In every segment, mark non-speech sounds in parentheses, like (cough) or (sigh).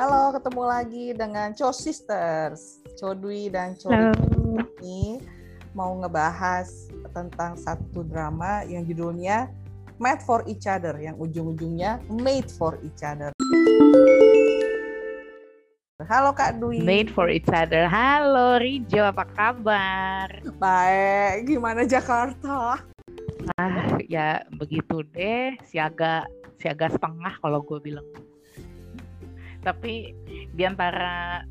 Halo, ketemu lagi dengan Cho Sisters, Cho Dwi dan Cho ini mau ngebahas tentang satu drama yang judulnya Made for Each Other, yang ujung-ujungnya Made for Each Other. Halo Kak Dwi. Made for each other. Halo Rijo, apa kabar? Baik, gimana Jakarta? Ah, ya begitu deh, siaga siaga setengah kalau gue bilang. Tapi di antara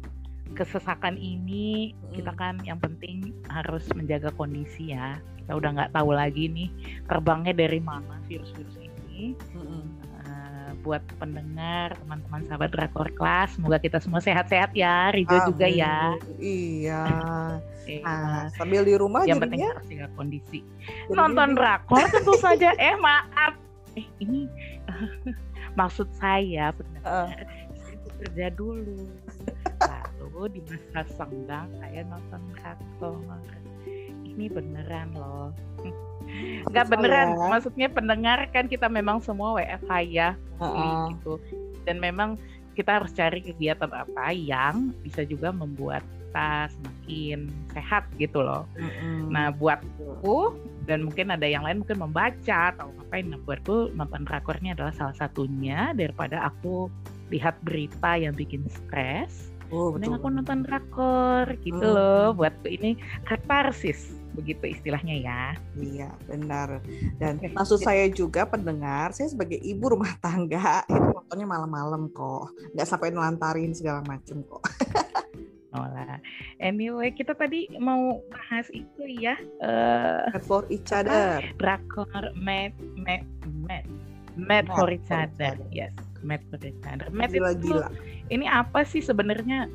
kesesakan ini kita kan yang penting harus menjaga kondisi ya. Kita udah nggak tahu lagi nih terbangnya dari mana virus-virus ini. Mm-mm. Eh, buat pendengar, teman-teman sahabat Drakor Kelas, semoga kita semua sehat-sehat ya. Rijo juga Amin. ya. Iya. Eh, (laughs) Nah, sambil di rumah yang penting jadinya harus jaga kondisi. jadi nonton drakor tentu (laughs) saja eh maaf eh ini (laughs) maksud saya benar saya bekerja dulu lalu di masa senggang saya nonton drakor ini beneran loh nggak beneran saya- maksudnya pendengar kan kita memang semua WFH ya Heeh. gitu dan memang kita harus cari kegiatan apa yang bisa juga membuat kita semakin sehat gitu loh Mm-mm. Nah, buatku dan mungkin ada yang lain mungkin membaca atau ngapain. Nah, buatku nonton drakor ini adalah salah satunya daripada aku lihat berita yang bikin stres. oh, betul. aku nonton drakor gitu Hmm. loh. Buatku ini katarsis begitu istilahnya ya. Iya, benar. Dan Oke. maksud saya juga pendengar, saya sebagai ibu rumah tangga (laughs) itu nontonnya malam-malam kok, nggak sampai nelantarin segala macem kok. (laughs) Oh lah. Anyway, kita tadi mau bahas itu ya. eh Made for each other. drakor mad mad mad mad Mad for each for each other. other. Yes, for each other. Mad itu Gila-gila. ini apa sih sebenarnya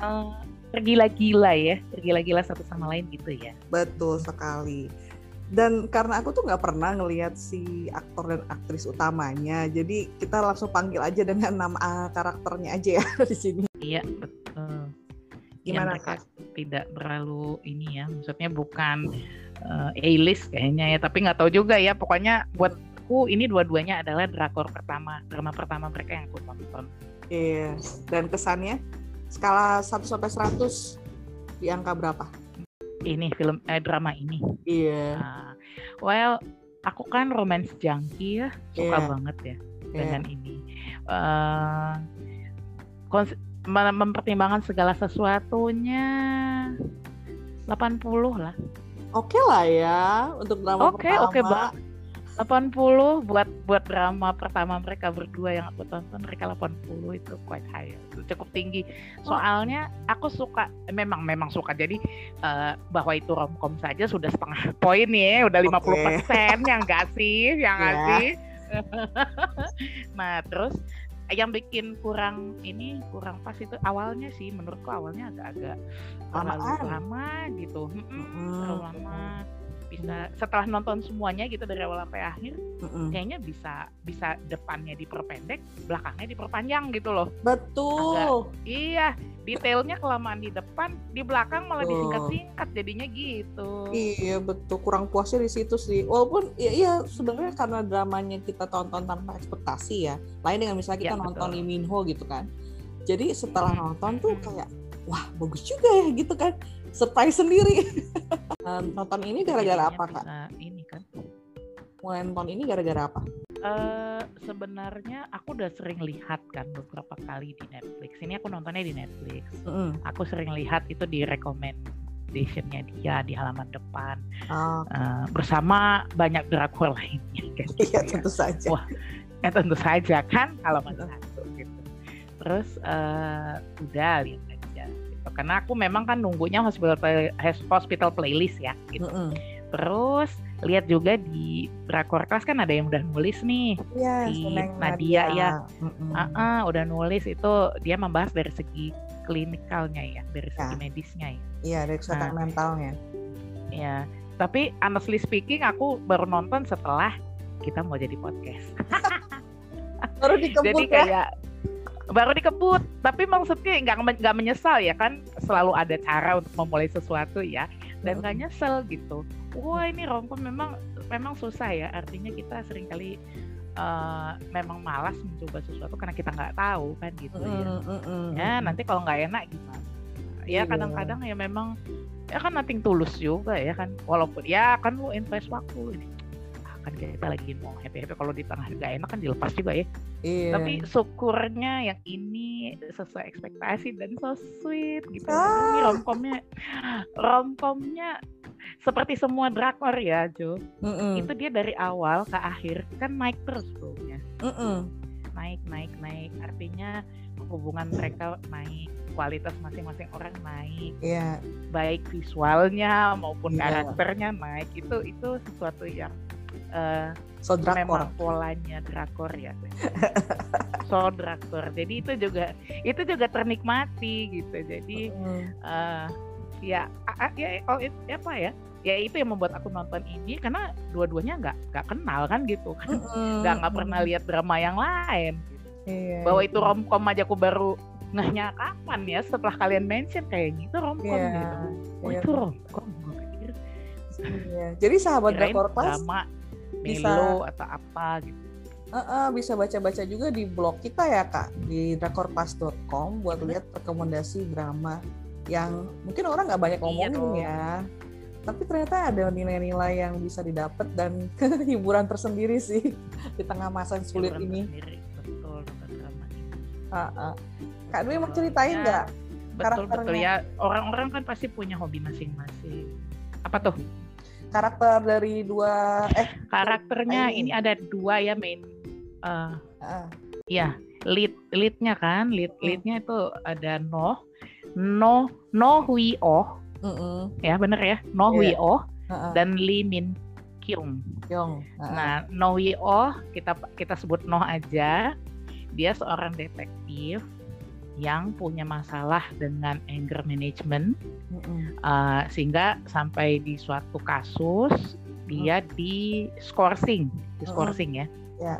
eh, tergila-gila ya tergila-gila satu sama lain gitu ya Betul sekali. Dan karena aku tuh nggak pernah ngelihat si aktor dan aktris utamanya, jadi kita langsung panggil aja dengan nama ah, karakternya aja ya (laughs) di sini. iya betul Gimana, ya, mereka tidak terlalu ini ya maksudnya bukan eh, A-list kayaknya ya tapi nggak tahu juga ya pokoknya buatku ini dua-duanya adalah drakor pertama drama pertama mereka yang aku tonton Iya. Dan kesannya skala 1 sampai 100 di angka berapa? ini film eh, drama ini Iya. Ah, well aku kan romance junkie ya suka Iya. banget ya iya. dengan ini. Mem- mempertimbangkan segala sesuatunya 80 lah. Oke lah ya untuk drama Oke, pertama. oke banget. 80 buat buat drama pertama mereka berdua yang aku tonton. Mereka 80 itu quite high itu cukup tinggi. Soalnya aku suka memang memang suka. Jadi eh, bahwa itu romcom saja sudah setengah (laughs) poin ya udah 50 persen yang enggak sih? Yang Ya. sih? (laughs) Nah terus yang bikin kurang ini kurang pas itu awalnya sih menurutku awalnya agak-agak terlalu lama gitu. Terlalu lama bisa setelah nonton semuanya gitu dari awal sampai akhir Mm-mm. kayaknya bisa bisa depannya diperpendek belakangnya diperpanjang gitu loh Betul. iya detailnya kelamaan di depan di belakang malah disingkat-singkat jadinya gitu Iya betul kurang puasnya di situ sih. Walaupun ya iya sebenarnya karena dramanya kita tonton tanpa ekspektasi ya. Lain dengan misalnya kita Ya, nonton. Lee Min Ho gitu kan. Jadi setelah nonton tuh kayak wah bagus juga ya gitu kan. Surprise sendiri. (laughs) Nonton ini gara-gara apa kak? ini kan Mulai nonton ini gara-gara apa? eh sebenarnya aku udah sering lihat kan beberapa kali di Netflix ini aku nontonnya di Netflix Mm-mm. aku sering lihat itu di recommendationnya dia di halaman depan Ah, eh, bersama banyak drakor lainnya (laughs) kan iya tentu saja. Wah. ya tentu saja kan halaman satu gitu terus eh, udah lihat aja gitu. karena aku memang kan nunggunya hospital play- hospital playlist ya gitu Mm-mm. terus lihat juga di drakor kelas kan ada yang udah nulis nih Iya, Si Neng Nadia ya. Mm-mm. Ah, ah, udah nulis itu dia membahas dari segi klinikalnya ya dari segi Ya. medisnya ya Iya dari kesehatan Nah. mentalnya. ya tapi honestly speaking aku baru nonton setelah kita mau jadi podcast (laughs) Baru dikebut (laughs) jadi ya. Baru dikebut tapi maksudnya nggak nggak menyesal ya kan selalu ada cara untuk memulai sesuatu ya dan nggak nyesel gitu wah ini romcom memang memang susah ya artinya kita sering kali uh, memang malas mencoba sesuatu karena kita nggak tahu kan gitu ya. Ya nanti kalau nggak enak gimana? Ya Iya. kadang-kadang ya memang ya kan nothing tulus juga ya kan. Walaupun ya kan lu invest waktu ini. Kan kita lagi mau happy happy kalau di tengah nggak enak kan dilepas juga ya. Iya. Tapi syukurnya yang ini sesuai ekspektasi dan so sweet gitu. Ah. Ini romcomnya romcomnya seperti semua drakor ya Jo. Mm-mm, Itu dia dari awal ke akhir kan naik terus bro-nya. mm-mm. naik naik naik artinya hubungan mereka naik kualitas masing-masing orang naik Iya. baik visualnya maupun Iya. karakternya naik itu itu sesuatu yang eh, So drakor. memang polanya drakor ya. (laughs) So drakor. Jadi itu juga itu juga ternikmati gitu. Jadi Mm. eh, ya ya oh, it- apa ya? Ya itu yang membuat aku nonton ini karena dua-duanya nggak nggak kenal kan gitu. (laughs) Kan nggak nggak pernah lihat drama yang lain Iya, bahwa iya. itu romcom aja aku baru ngehnya kapan ya setelah kalian mention? Kayaknya itu romcom Iya, gitu. oh iya. itu romcom Iya. Jadi sahabat kirain drakor drama bisa- melo atau apa gitu. Uh-uh, bisa baca-baca juga di blog kita ya kak. Di drakorpass.com buat lihat rekomendasi drama yang mungkin orang nggak banyak Iya ngomongin dong. ya. Tapi ternyata ada nilai-nilai yang bisa didapat dan (laughs) hiburan tersendiri sih di tengah masa yang sulit Hiburan ini. tersendiri. betul drama ini. Uh-uh. kak Dwi mau ceritain Ya, nggak betul betul karakternya? ya. Orang-orang kan pasti punya hobi masing-masing. Apa tuh karakter dari dua eh karakternya Ini. ini ada dua ya main eh uh, ya lead leadnya kan lead leadnya itu ada Noh No No Hui Oh mm-mm, ya bener ya No Hui Iya. Oh dan Lee Min Kyung. Yong uh-uh. Nah, No Hui Oh kita kita sebut Noh aja. Dia seorang detektif yang punya masalah dengan anger management Mm-mm. uh, sehingga sampai di suatu kasus dia di scoring, di scoring ya. ya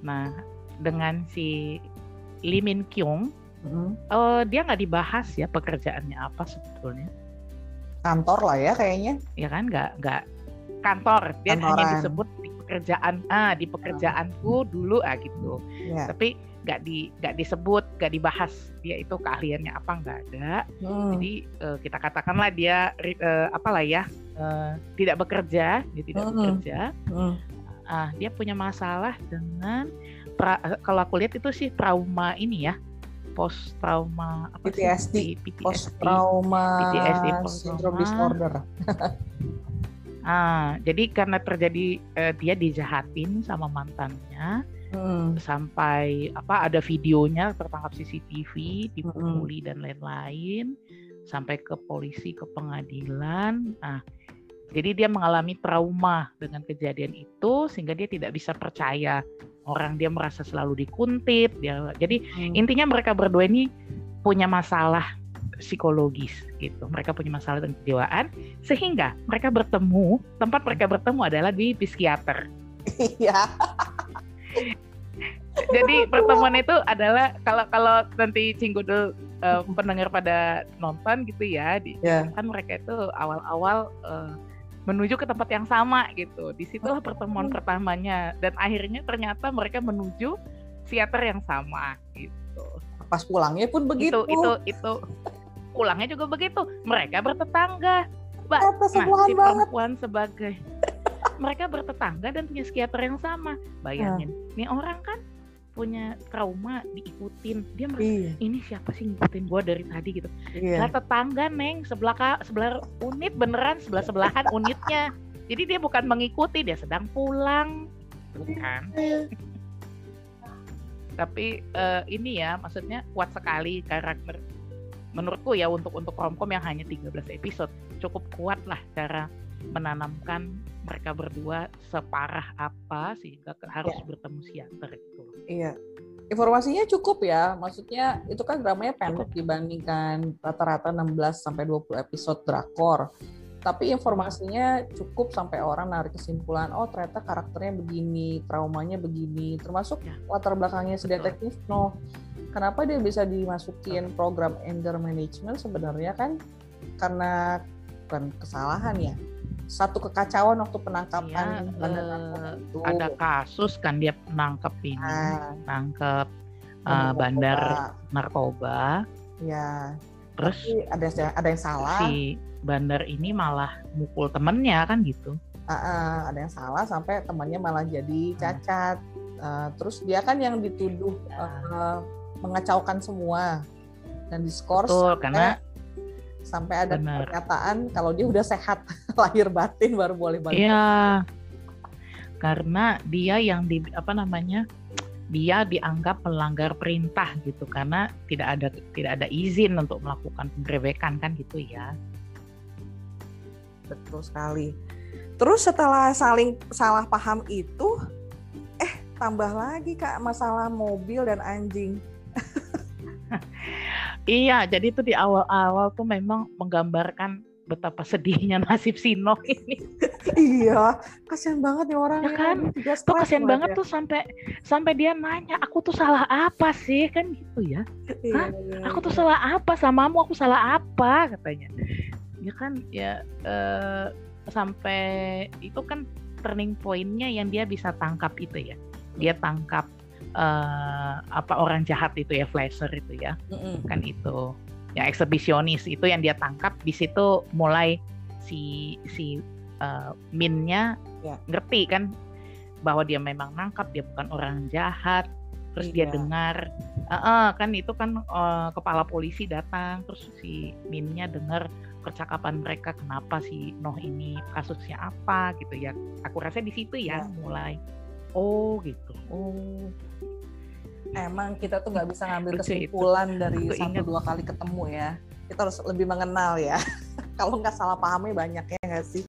Nah, dengan si Lee Min Kyung, mm-mm. eh, dia nggak dibahas ya pekerjaannya apa sebetulnya. kantor lah ya kayaknya ya kan nggak nggak kantor dia hanya Kantoran. disebut di pekerjaan ah di pekerjaanku dulu ah gitu ya tapi nggak di nggak disebut nggak dibahas dia itu keahliannya apa nggak ada Mm. jadi eh, kita katakanlah dia eh, apalah ya eh, tidak bekerja dia tidak Mm. bekerja Mm. ah dia punya masalah dengan pra- kalau aku lihat itu sih trauma ini ya post trauma apa? PTSD, PTSD post trauma PTSD, post syndrome trauma. disorder. Ah, jadi karena terjadi eh, dia dijahatin sama mantannya Hmm. sampai apa ada videonya tertangkap CCTV, dipukuli dan lain-lain sampai ke polisi ke pengadilan. Nah, jadi dia mengalami trauma dengan kejadian itu sehingga dia tidak bisa percaya orang dia merasa selalu dikuntit dia. Jadi Hmm. intinya mereka berdua ini punya masalah psikologis gitu. Mereka punya masalah dengan kejiwaan sehingga mereka bertemu, tempat mereka bertemu adalah di psikiater. (laughs) Iya. Jadi pertemuan itu adalah kalau kalau nanti Cinggudel eh, pendengar pada nonton gitu ya, di, Ya. kan mereka itu awal-awal eh, menuju ke tempat yang sama gitu. Di situlah pertemuan pertamanya dan akhirnya ternyata mereka menuju psikiater yang sama gitu. Pas pulangnya pun begitu. Itu itu itu pulangnya juga begitu. Mereka bertetangga. Mbak, nah si banget. perempuan sebagai mereka bertetangga dan punya psikiater yang sama. Bayangin, nih orang kan punya trauma diikutin. Dia merasa Iya. ini siapa sih ngikutin gua dari tadi gitu. Iya. Lah tetangga neng sebelah ka- sebelah unit beneran sebelah sebelahan (laughs) unitnya. Jadi dia bukan mengikuti, dia sedang pulang, bukan. Tapi eh, ini ya, maksudnya kuat sekali karakter. Menurutku ya untuk untuk romcom yang hanya 13 episode cukup kuat lah cara menanamkan mereka berdua separah apa sehingga harus bertemu psikiater gitu. Iya. Informasinya cukup ya. Maksudnya itu kan dramanya pendek dibandingkan rata-rata 16 sampai 20 episode drakor. Tapi informasinya cukup sampai orang narik kesimpulan, oh ternyata karakternya begini, traumanya begini, termasuk Ya. latar belakangnya si detektif no. Kenapa dia bisa dimasukin program anger management sebenarnya kan karena bukan kesalahan ya. Satu kekacauan waktu penangkapan bandar narkoba itu. ada kasus kan dia nangkep ini, Ah. nangkep Bandar eh, bandar narkoba. Ya, Terus tapi ada yang ada yang salah. si bandar ini malah mukul temennya kan gitu. Ah, ah, ada yang salah sampai temannya malah jadi Hmm. cacat. Eh, terus dia kan yang dituduh Ya. eh, mengacaukan semua dan diskors Betul, karena sampai ada Benar. pernyataan kalau dia udah sehat (laughs) lahir batin baru boleh balik. Iya. Karena dia yang di apa namanya? Dia dianggap melanggar perintah gitu karena tidak ada tidak ada izin untuk melakukan penggerebekan kan gitu ya. Betul sekali. Terus setelah saling salah paham itu, eh tambah lagi kak masalah mobil dan anjing. (laughs) Iya, jadi itu di awal-awal tuh memang menggambarkan betapa sedihnya (laughs) nasib Sino ini. iya, kasihan banget nih orang Ya kan? Juga Tuh kasihan banget ya. tuh sampai sampai dia nanya, aku tuh salah apa sih kan gitu ya? Iya, Hah? iya, Aku tuh iya. salah apa samamu? Aku salah apa katanya? Ya kan ya eh, sampai itu kan turning pointnya yang dia bisa tangkap itu ya. Dia tangkap eh, apa orang jahat itu ya, flasher itu ya. Mm-mm. kan itu yang eksibisionis itu yang dia tangkap di situ mulai si si uh, minnya Ya. ngerti kan bahwa dia memang nangkap dia bukan orang jahat terus dia Iya. dengar "Eh, eh," kan itu kan uh, kepala polisi datang terus si minnya dengar percakapan mereka kenapa si Noh ini kasusnya apa gitu ya aku rasa di situ ya Ya. mulai oh gitu oh Emang kita tuh nggak bisa ngambil Lucu itu. kesimpulan dari Aku satu ingat. dua kali ketemu ya. Kita harus lebih mengenal ya. (laughs) Kalau nggak salah pahamnya banyak ya nggak sih?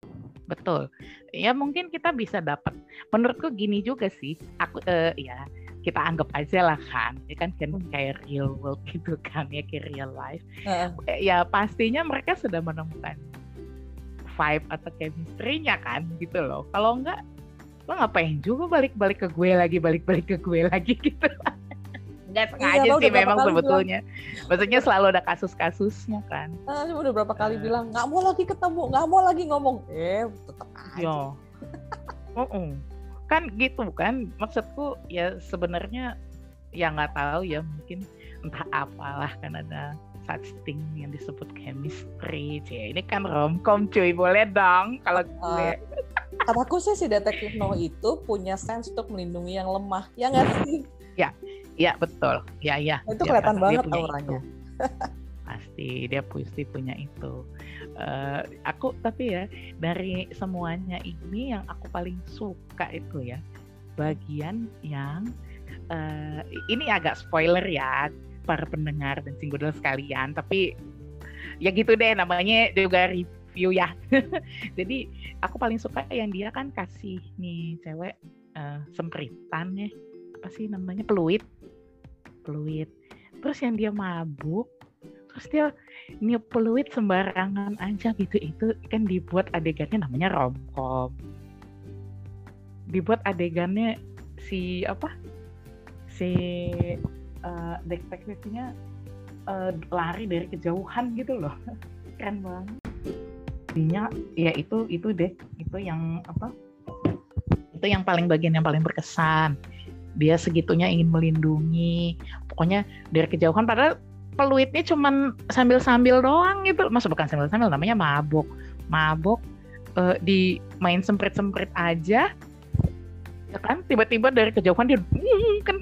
Betul. Ya mungkin kita bisa dapat. Menurutku gini juga sih. Aku eh, ya kita anggap aja lah kan. Ini kan kan kayak real world (laughs) gitu kan ya kayak real life. Eh, ya pastinya mereka sudah menemukan vibe atau chemistry-nya kan gitu loh. Kalau enggak lo ngapain juga balik-balik ke gue lagi, balik-balik ke gue lagi (laughs) gitu. Enggak sengaja udah sih memang sebetulnya. Maksudnya selalu ada kasus-kasusnya kan. Ah, cuma udah berapa kali Eh. bilang nggak mau lagi ketemu, nggak mau lagi ngomong. Eh, tetap aja. Yo. Oh, kan gitu kan maksudku ya sebenarnya ya nggak tahu ya mungkin entah apalah kan ada such thing yang disebut chemistry Cie. ini kan romcom cuy boleh dong kalau gue Eh, kataku sih si detektif No itu punya sense untuk melindungi yang lemah, ya nggak sih? ya betul ya ya Itu Dia kelihatan banget auranya. (laughs) pasti dia pasti punya itu Eh, aku tapi ya dari semuanya ini yang aku paling suka itu ya bagian yang eh, ini agak spoiler ya para pendengar dan singgudel sekalian tapi ya gitu deh namanya juga review ya. (laughs) Jadi aku paling suka yang dia kan kasih nih cewek eh, sempritan ya. Apa sih namanya? Peluit. Peluit. Terus yang dia mabuk terus dia niup peluit sembarangan aja gitu. Itu kan dibuat adegannya namanya romcom. Dibuat adegannya si apa? Si eh, detektifnya eh, lari dari kejauhan gitu loh. (laughs) Keren banget Intinya ya itu itu deh. Itu yang apa itu yang paling bagian yang paling berkesan. Dia segitunya ingin melindungi. Pokoknya dari kejauhan padahal peluitnya cuman sambil-sambil doang gitu. Masa bukan sambil-sambil namanya mabok. Mabok eh, di main semprit-semprit aja ya kan tiba-tiba dari kejauhan dia "Hmm," kan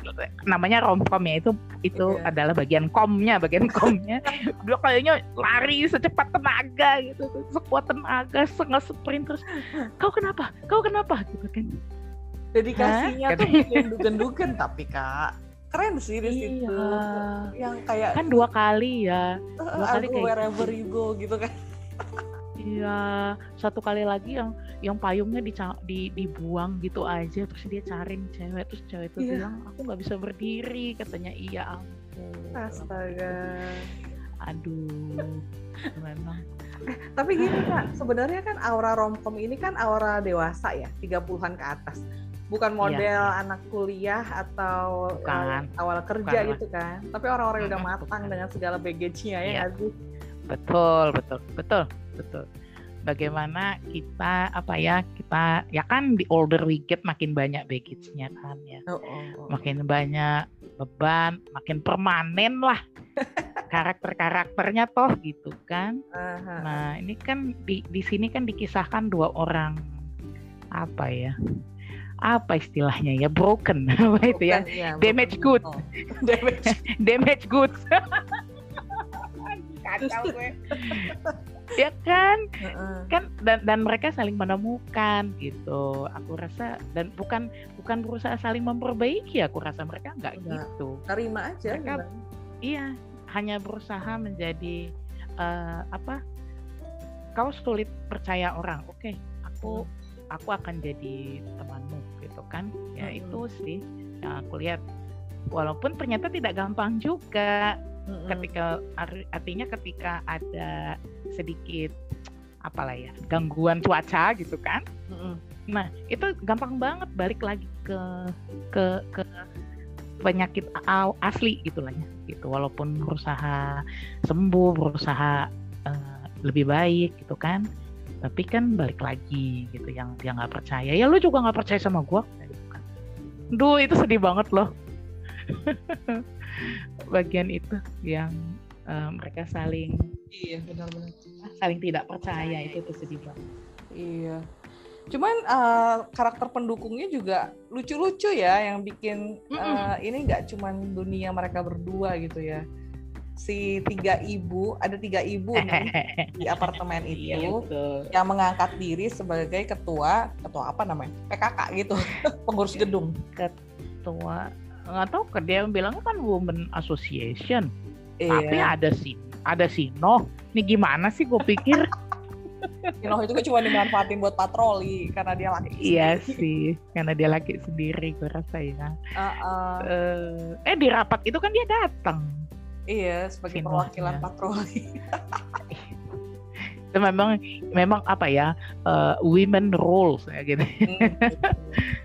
namanya romcom ya itu itu Iya. adalah bagian komnya bagian (laughs) komnya dia kayaknya lari secepat tenaga gitu sekuat tenaga setengah sprint terus kau kenapa kau kenapa gitu kan Dedikasinya Hah? tuh bikin dugen-dugen tapi kak keren sih di situ. iya Yang kayak kan dua kali ya "Eh, dua kali I'll kayak wherever gitu. you go gitu kan. (laughs) Iya, satu kali lagi yang yang payungnya dica- di, dibuang gitu aja terus dia cari nih cewek terus cewek itu Iya. bilang aku nggak bisa berdiri katanya iya ampun Astaga. aduh memang Tapi gini kak, sebenarnya kan aura romcom ini kan aura dewasa ya, 30-an ke atas. Bukan model anak kuliah atau Iya, Bukan. eh, awal kerja Bukan. gitu kan. Tapi orang-orang yang udah matang bukan. dengan segala baggage-nya ya Iya. betul betul betul betul. Bagaimana kita apa ya kita ya kan di older we get makin banyak baggage-nya kan ya. Oh, oh, oh. makin banyak beban makin permanen lah (laughs) karakter-karakternya toh gitu kan. Aha. nah ini kan di di sini kan dikisahkan dua orang apa ya apa istilahnya ya broken (laughs) apa itu ya? Iya, damage good. Oh, (laughs) damage damage goods. Kacau gue ya kan? Heeh. kan dan dan mereka saling menemukan gitu. Aku rasa dan bukan bukan berusaha saling memperbaiki aku rasa mereka nggak gitu. Terima aja Mereka- gimana? iya hanya berusaha menjadi eh, apa kau sulit percaya orang. Oke aku aku akan jadi temanmu gitu kan? Ya Mm-mm. itu sih yang aku lihat. Walaupun ternyata tidak gampang juga ketika ar- artinya ketika ada sedikit apalah ya gangguan cuaca gitu kan. Mm-mm. nah itu gampang banget balik lagi ke ke ke penyakit asli gitu lah ya gitu. Walaupun berusaha sembuh berusaha eh, lebih baik gitu kan. Tapi kan balik lagi gitu yang dia nggak percaya. Ya lu juga nggak percaya sama gua. Gitu kan duh itu sedih banget loh. (laughs) Bagian itu yang eh, mereka saling iya benar-benar saling tidak percaya itu tuh sedih banget Iya. Cuman eh, karakter pendukungnya juga lucu-lucu ya yang bikin eh, Mm-mm. ini nggak cuman dunia mereka berdua gitu ya. Si tiga ibu, ada tiga ibu (laughs) nih di apartemen Iya, itu betul. yang mengangkat diri sebagai ketua, ketua apa namanya? PKK gitu, (laughs) pengurus gedung. ketua nggak tahu dia bilangnya kan women association tapi Iya. ada si ada Sino ini gimana sih gue pikir (laughs) Noh itu kan cuma dimanfaatin buat patroli karena dia laki. iya sih karena dia laki sendiri gue rasa ya Uh-uh. Eh, eh di rapat itu kan dia datang Iya, sebagai Sino, perwakilan iya. patroli. (laughs) itu memang memang apa ya eh, women roles ya gitu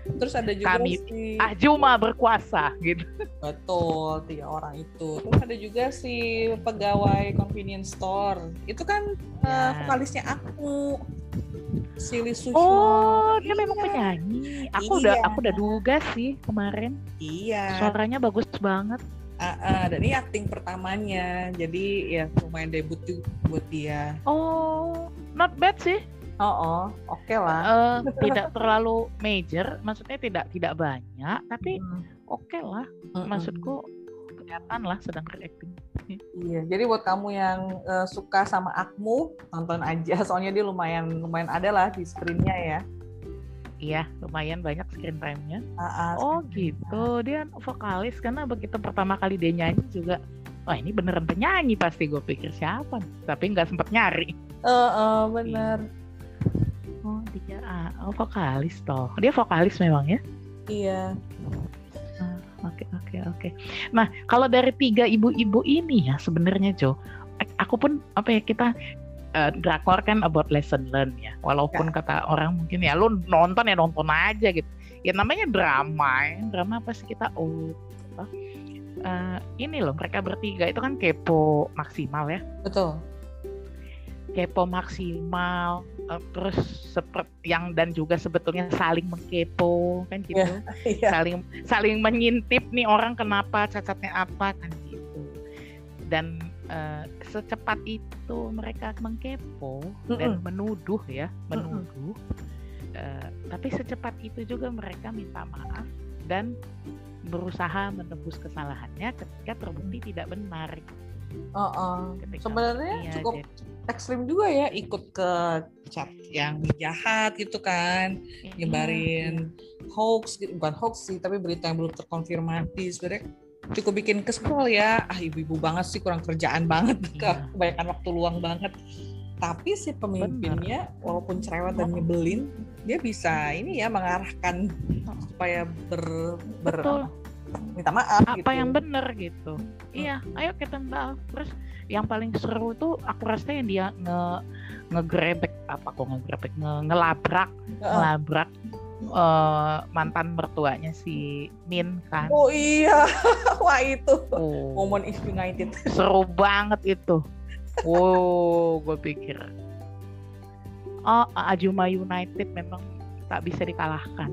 Hmm, Terus ada juga Kami- si ah Juma berkuasa gitu betul tiga orang itu. Terus ada juga si pegawai convenience store. Itu kan eh, Ya. vokalisnya aku. Si Lee Sushma. oh dia Iya. memang penyanyi aku udah Iya. aku udah duga sih kemarin Iya. suaranya bagus banget Ah, ah, dan ini akting pertamanya. Jadi ya lumayan debut juga buat dia. oh not bad sih Oh, oh oke lah. Eh, (laughs) tidak terlalu major, maksudnya tidak tidak banyak, tapi Hmm, oke lah. mm-mm. Maksudku kelihatan lah sedang reacting. (laughs) Iya, jadi buat kamu yang eh, suka sama Akmu, tonton aja. (laughs) Soalnya dia lumayan lumayan ada lah di screennya ya. Iya, lumayan banyak screen time-nya. Ah, ah, Oh gitu, dia vokalis karena begitu pertama kali dia nyanyi juga, wah ini beneran penyanyi pasti gue pikir siapa, tapi nggak sempet nyari. Eh, eh, bener. Oh dia, ah, oh vokalis toh, dia vokalis memang ya. Iya. Ah, Oke oke oke. Nah kalau dari tiga ibu-ibu ini ya sebenarnya Jo, ak- aku pun apa ya kita eh, drakor kan about lesson learn ya. Walaupun kata orang mungkin ya lu nonton ya nonton aja gitu. Ya namanya drama, ya. drama pasti kita oh apa, eh, ini loh mereka bertiga itu kan kepo maksimal ya, Betul. kepo maksimal. eh, terus seperti yang dan juga sebetulnya saling mengkepo kan gitu Iya. saling saling menyintip nih orang kenapa cacatnya apa kan gitu dan eh, secepat itu mereka mengkepo dan menuduh ya menuduh. Eh, tapi secepat itu juga mereka minta maaf dan berusaha menebus kesalahannya ketika terbukti tidak benar. Oh, oh. ketika Sebenarnya iya, cukup jadi- ekstrim juga ya ikut ke chat yang jahat gitu kan, nyebarin hoax, bukan hoax sih, tapi berita yang belum terkonfirmasi. Sebenarnya cukup bikin kesel ya. Ah ibu-ibu banget sih, kurang kerjaan banget, Iya. kebanyakan waktu luang banget. Tapi si pemimpinnya, walaupun cerewet dan nyebelin, dia bisa ini ya mengarahkan supaya ber, ber Betul. minta maaf apa gitu. yang benar gitu iya ayo kita maaf terus yang paling seru tuh aku rasa yang dia nge ngegrebek apa kok ngegrebek nge, ngelabrak Heeh. ngelabrak eh, mantan mertuanya si Min kan Oh iya, (laughs) wah itu oh, momen United. (laughs) seru banget itu wow gue pikir oh Ajuma United memang tak bisa dikalahkan.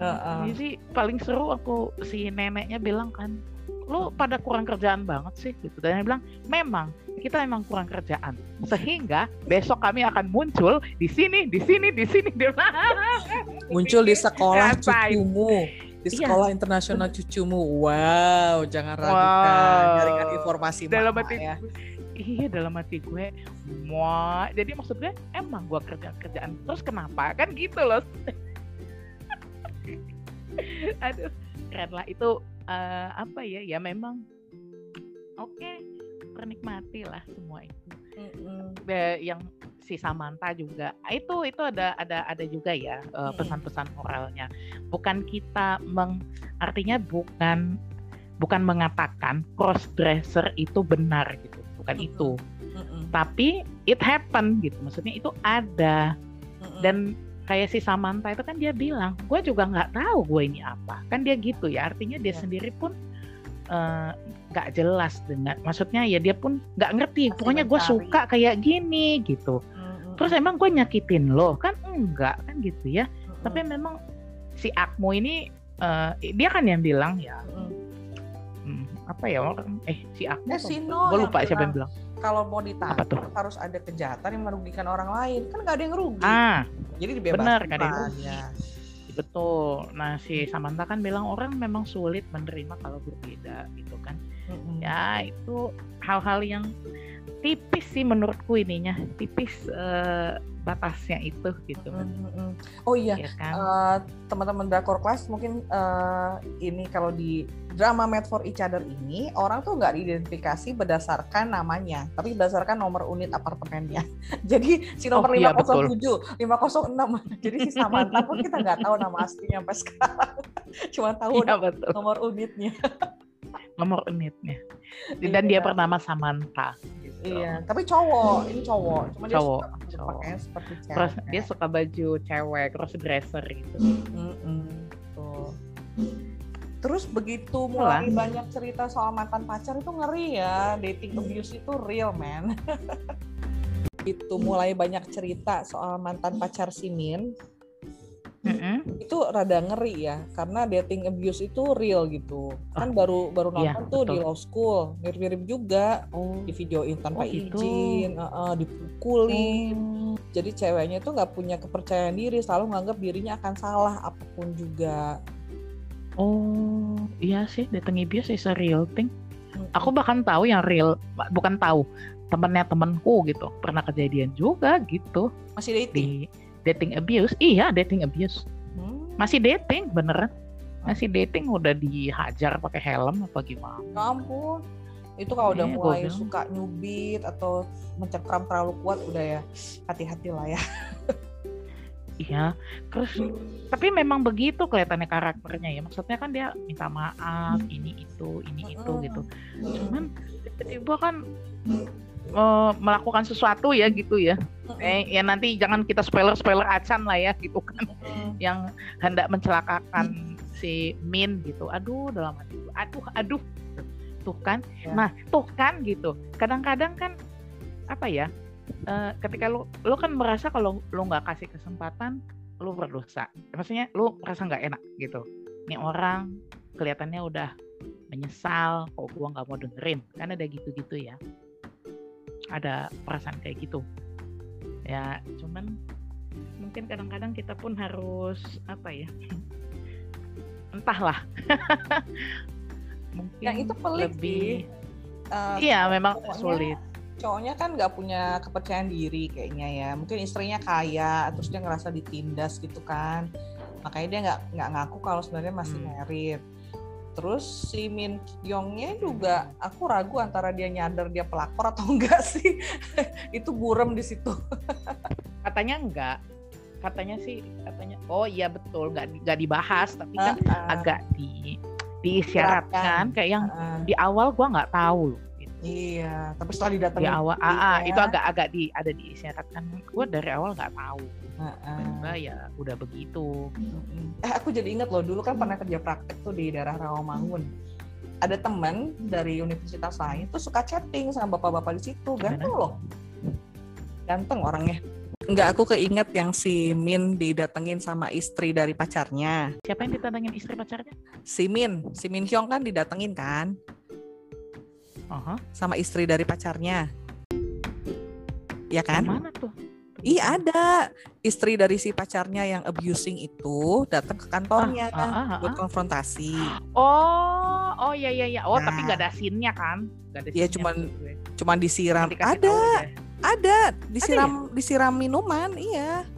Uh-uh. Jadi paling seru aku si neneknya bilang kan, lo pada kurang kerjaan banget sih gitu. Dan dia bilang memang kita memang kurang kerjaan. Sehingga besok kami akan muncul di sini, di sini, di sini. Dia bilang, (laughs) Muncul di sekolah cucumu, di Iya. sekolah internasional cucumu. Wow, jangan ragukan Wow. jaringan informasi dalam mama hati ya. iya dalam hati gue wah jadi maksud gue emang gue kerja kerjaan terus kenapa kan gitu loh (laughs) aduh keren lah itu eh, apa ya ya memang oke pernikmati lah semua itu Mm-mm. Be- yang si Samantha juga itu itu ada ada ada juga ya Mm-mm. pesan-pesan moralnya bukan kita meng artinya bukan bukan mengatakan cross dresser itu benar gitu bukan Mm-mm. itu Mm-mm. tapi it happen gitu maksudnya itu ada Mm-mm. dan kayak si Samantha itu kan dia bilang gue juga nggak tahu gue ini apa kan dia gitu ya artinya dia Ya. sendiri pun eh, nggak jelas dengan maksudnya ya dia pun nggak ngerti Masih pokoknya gue suka kayak gini gitu Mm-mm. Terus emang gue nyakitin lo? Kan enggak kan gitu ya. Mm-mm. tapi memang si Akmo ini eh, dia kan yang bilang ya hmm, apa ya eh si Akmo Eh, si No gue lupa siapa yang bilang, kalau mau ditangkap harus ada kejahatan yang merugikan orang lain. Kan nggak ada yang rugi. Ah jadi dibebaskan benar, nggak ada yang rugi. dia. betul. Nah si Samantha kan bilang orang memang sulit menerima kalau berbeda gitu kan. Mm-mm. ya itu hal-hal yang tipis sih menurutku ininya tipis eh, batasnya itu gitu. Mm-mm. oh iya ya kan? Eh, teman-teman drakor class mungkin eh, ini kalau di drama Made for Each Other ini orang tuh nggak diidentifikasi berdasarkan namanya tapi berdasarkan nomor unit apartemennya. (laughs) Jadi si nomor Oh, iya, 507 506 (laughs) jadi si Samantha pun kita nggak tahu nama (laughs) aslinya sampai sekarang. Cuma tahu iya betul. nomor unitnya. Nomor unitnya. Dan dia Iya. bernama Samantha. gitu. Iya tapi cowok ini cowok cuma dia Cowok, suka cowok. seperti cewek terus dia suka baju cewek cross dresser gitu Mm-mm, tuh. Terus begitu mulai banyak cerita soal mantan pacar itu ngeri ya, dating abuse itu real man. (laughs) itu mulai banyak cerita soal mantan pacar si Min, Mm-mm. itu rada ngeri ya, karena dating abuse itu real gitu. Kan baru baru iya, nonton tuh di betul. law school, mirip-mirip juga, oh di videoin tanpa Oh, gitu. izin, uh-uh, dipukulin. Jadi ceweknya tuh nggak punya kepercayaan diri, selalu nganggap dirinya akan salah apa pun juga. oh iya sih dating abuse is a real thing aku bahkan tahu yang real bukan tahu temennya temenku gitu pernah kejadian juga gitu masih dating. di dating abuse? Iya dating abuse. Hmm, masih dating beneran. Masih dating udah dihajar pakai helm apa gimana? Ya ampun. Itu kalau udah gua mulai bilang. suka nyubit atau mencekram terlalu kuat udah ya hati-hati lah ya. iya terus tapi memang begitu kelihatannya karakternya ya. Maksudnya kan dia minta maaf ini itu ini itu gitu. Cuman tiba-tiba kan eh, melakukan sesuatu ya gitu ya. Eh ya nanti jangan kita spoiler spoiler acan lah ya gitu kan. Yang hendak mencelakakan si Min gitu. Aduh dalam hati aduh aduh. Tuh kan. Ya. nah tuh kan gitu. Kadang-kadang kan apa ya eh, ketika lu lu kan merasa kalau lu nggak kasih kesempatan lu berdosa. Maksudnya lu merasa nggak enak gitu. Ini orang kelihatannya udah menyesal kok gua nggak mau dengerin. Kan ada gitu-gitu ya ada perasaan kayak gitu ya cuman mungkin kadang-kadang kita pun harus apa ya (laughs) entahlah (laughs) mungkin Yang itu pelik lebih. Eh, iya memang pokoknya sulit cowoknya kan nggak punya kepercayaan diri kayaknya ya. Mungkin istrinya kaya, terus dia ngerasa ditindas gitu kan. Makanya dia nggak nggak ngaku kalau sebenarnya masih Hmm. married. Terus si Min Kyongnya juga aku ragu antara dia nyadar dia pelakor atau (laughs) enggak sih. Itu burem di situ. katanya enggak katanya sih katanya oh iya betul nggak nggak dibahas tapi kan Ah, agak di diisyaratkan kayak yang ah, di awal gua nggak tahu loh. Iya, tapi setelah didatengin di awal gitu ah, ah, ya. itu agak-agak di ada diisyaratkan gua dari awal nggak tahu Ah, ah. tiba ya udah begitu. Eh aku jadi inget loh dulu kan pernah kerja praktek tuh di daerah Rawamangun. Ada teman dari universitas lain tuh suka chatting sama bapak-bapak di situ, ganteng loh. Ganteng orangnya. Enggak, aku keinget yang si Min didatengin sama istri dari pacarnya. Siapa yang didatengin istri pacarnya? Si Min, si Min Hyung kan didatengin kan Aha. sama istri dari pacarnya. Ya kan? Mana tuh? Iya ada istri dari si pacarnya yang abusing itu datang ke kantornya Ah, ah, ah, buat ah. konfrontasi. Oh, oh iya iya iya. Oh, tapi Nah. nggak ada scene-nya kan? Ada Iya, cuman gue. Cuman disiram. Ada, tahu aja. ada disiram disiram minuman, iya.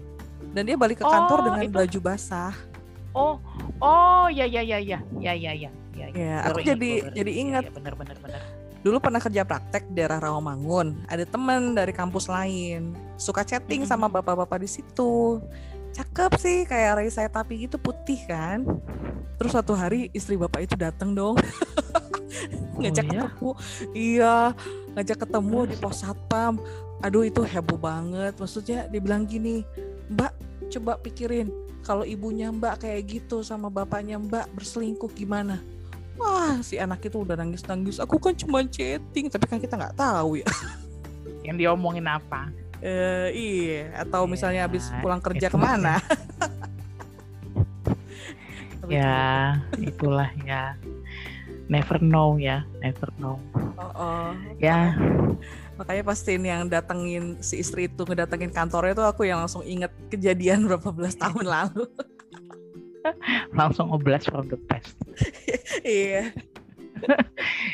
Dan dia balik ke kantor Oh, dengan itu- baju basah. Oh, oh iya iya iya iya iya iya iya. iya. Ya, Baru aku jadi jadi ingat. ingat Iya, benar benar benar. Dulu pernah kerja praktek di daerah Rawamangun. Ada temen dari kampus lain suka chatting sama bapak-bapak di situ. Cakep sih kayak Raisa tapi gitu putih kan. Terus suatu hari istri bapak itu datang dong. (laughs) ngajak iya? ketemu. Iya, ngajak ketemu di pos satpam. Aduh itu heboh banget. Maksudnya dia bilang gini, "Mbak, coba pikirin kalau ibunya Mbak kayak gitu sama bapaknya Mbak berselingkuh gimana?" Wah, si anak itu udah nangis-nangis. Aku kan cuma chatting, tapi kan kita nggak tahu ya. Yang diomongin apa? Eh, iya, atau misalnya (laughs) habis Ya, pulang kerja itu ke mana? Ya, itulah ya. Never know ya, never know. Oh, oh. Ya, Makanya pastiin yang datengin si istri itu ngedatengin kantornya tuh aku yang langsung inget kejadian (laughs) berapa belas tahun lalu. (laughs) langsung oblas from the past. (laughs) iya.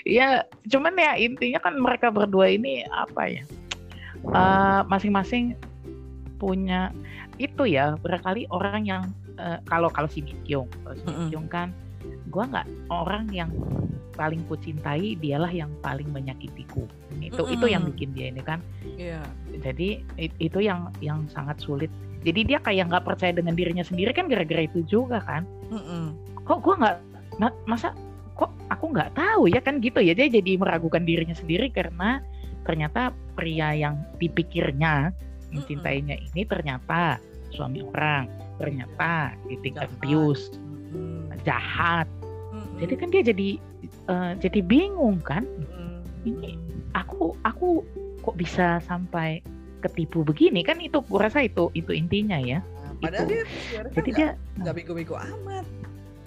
Iya, (laughs) cuman ya intinya kan mereka berdua ini apa ya? eh, masing-masing punya itu ya barangkali orang yang eh, kalau kalau si Min Kyung, kalau si Min Mm-mm. Kyung kan, gua nggak orang yang paling ku cintai dialah yang paling menyakitiku. Itu itu yang bikin dia ini kan. Iya. Jadi it- itu yang yang sangat sulit. Jadi dia kayak nggak percaya dengan dirinya sendiri kan gara-gara itu juga kan. Mm-mm. Kok gua nggak ma- masa kok aku nggak tahu ya kan gitu ya dia jadi meragukan dirinya sendiri karena ternyata pria yang dipikirnya mencintainya ini ternyata suami orang ternyata abuse Mm-mm. jahat Mm-mm. jadi kan dia jadi eh, jadi bingung kan Mm-mm. ini aku aku kok bisa sampai ketipu begini kan itu rasa itu itu intinya ya Nah, padahal Itu. dia jadi dia nggak bego-bego amat.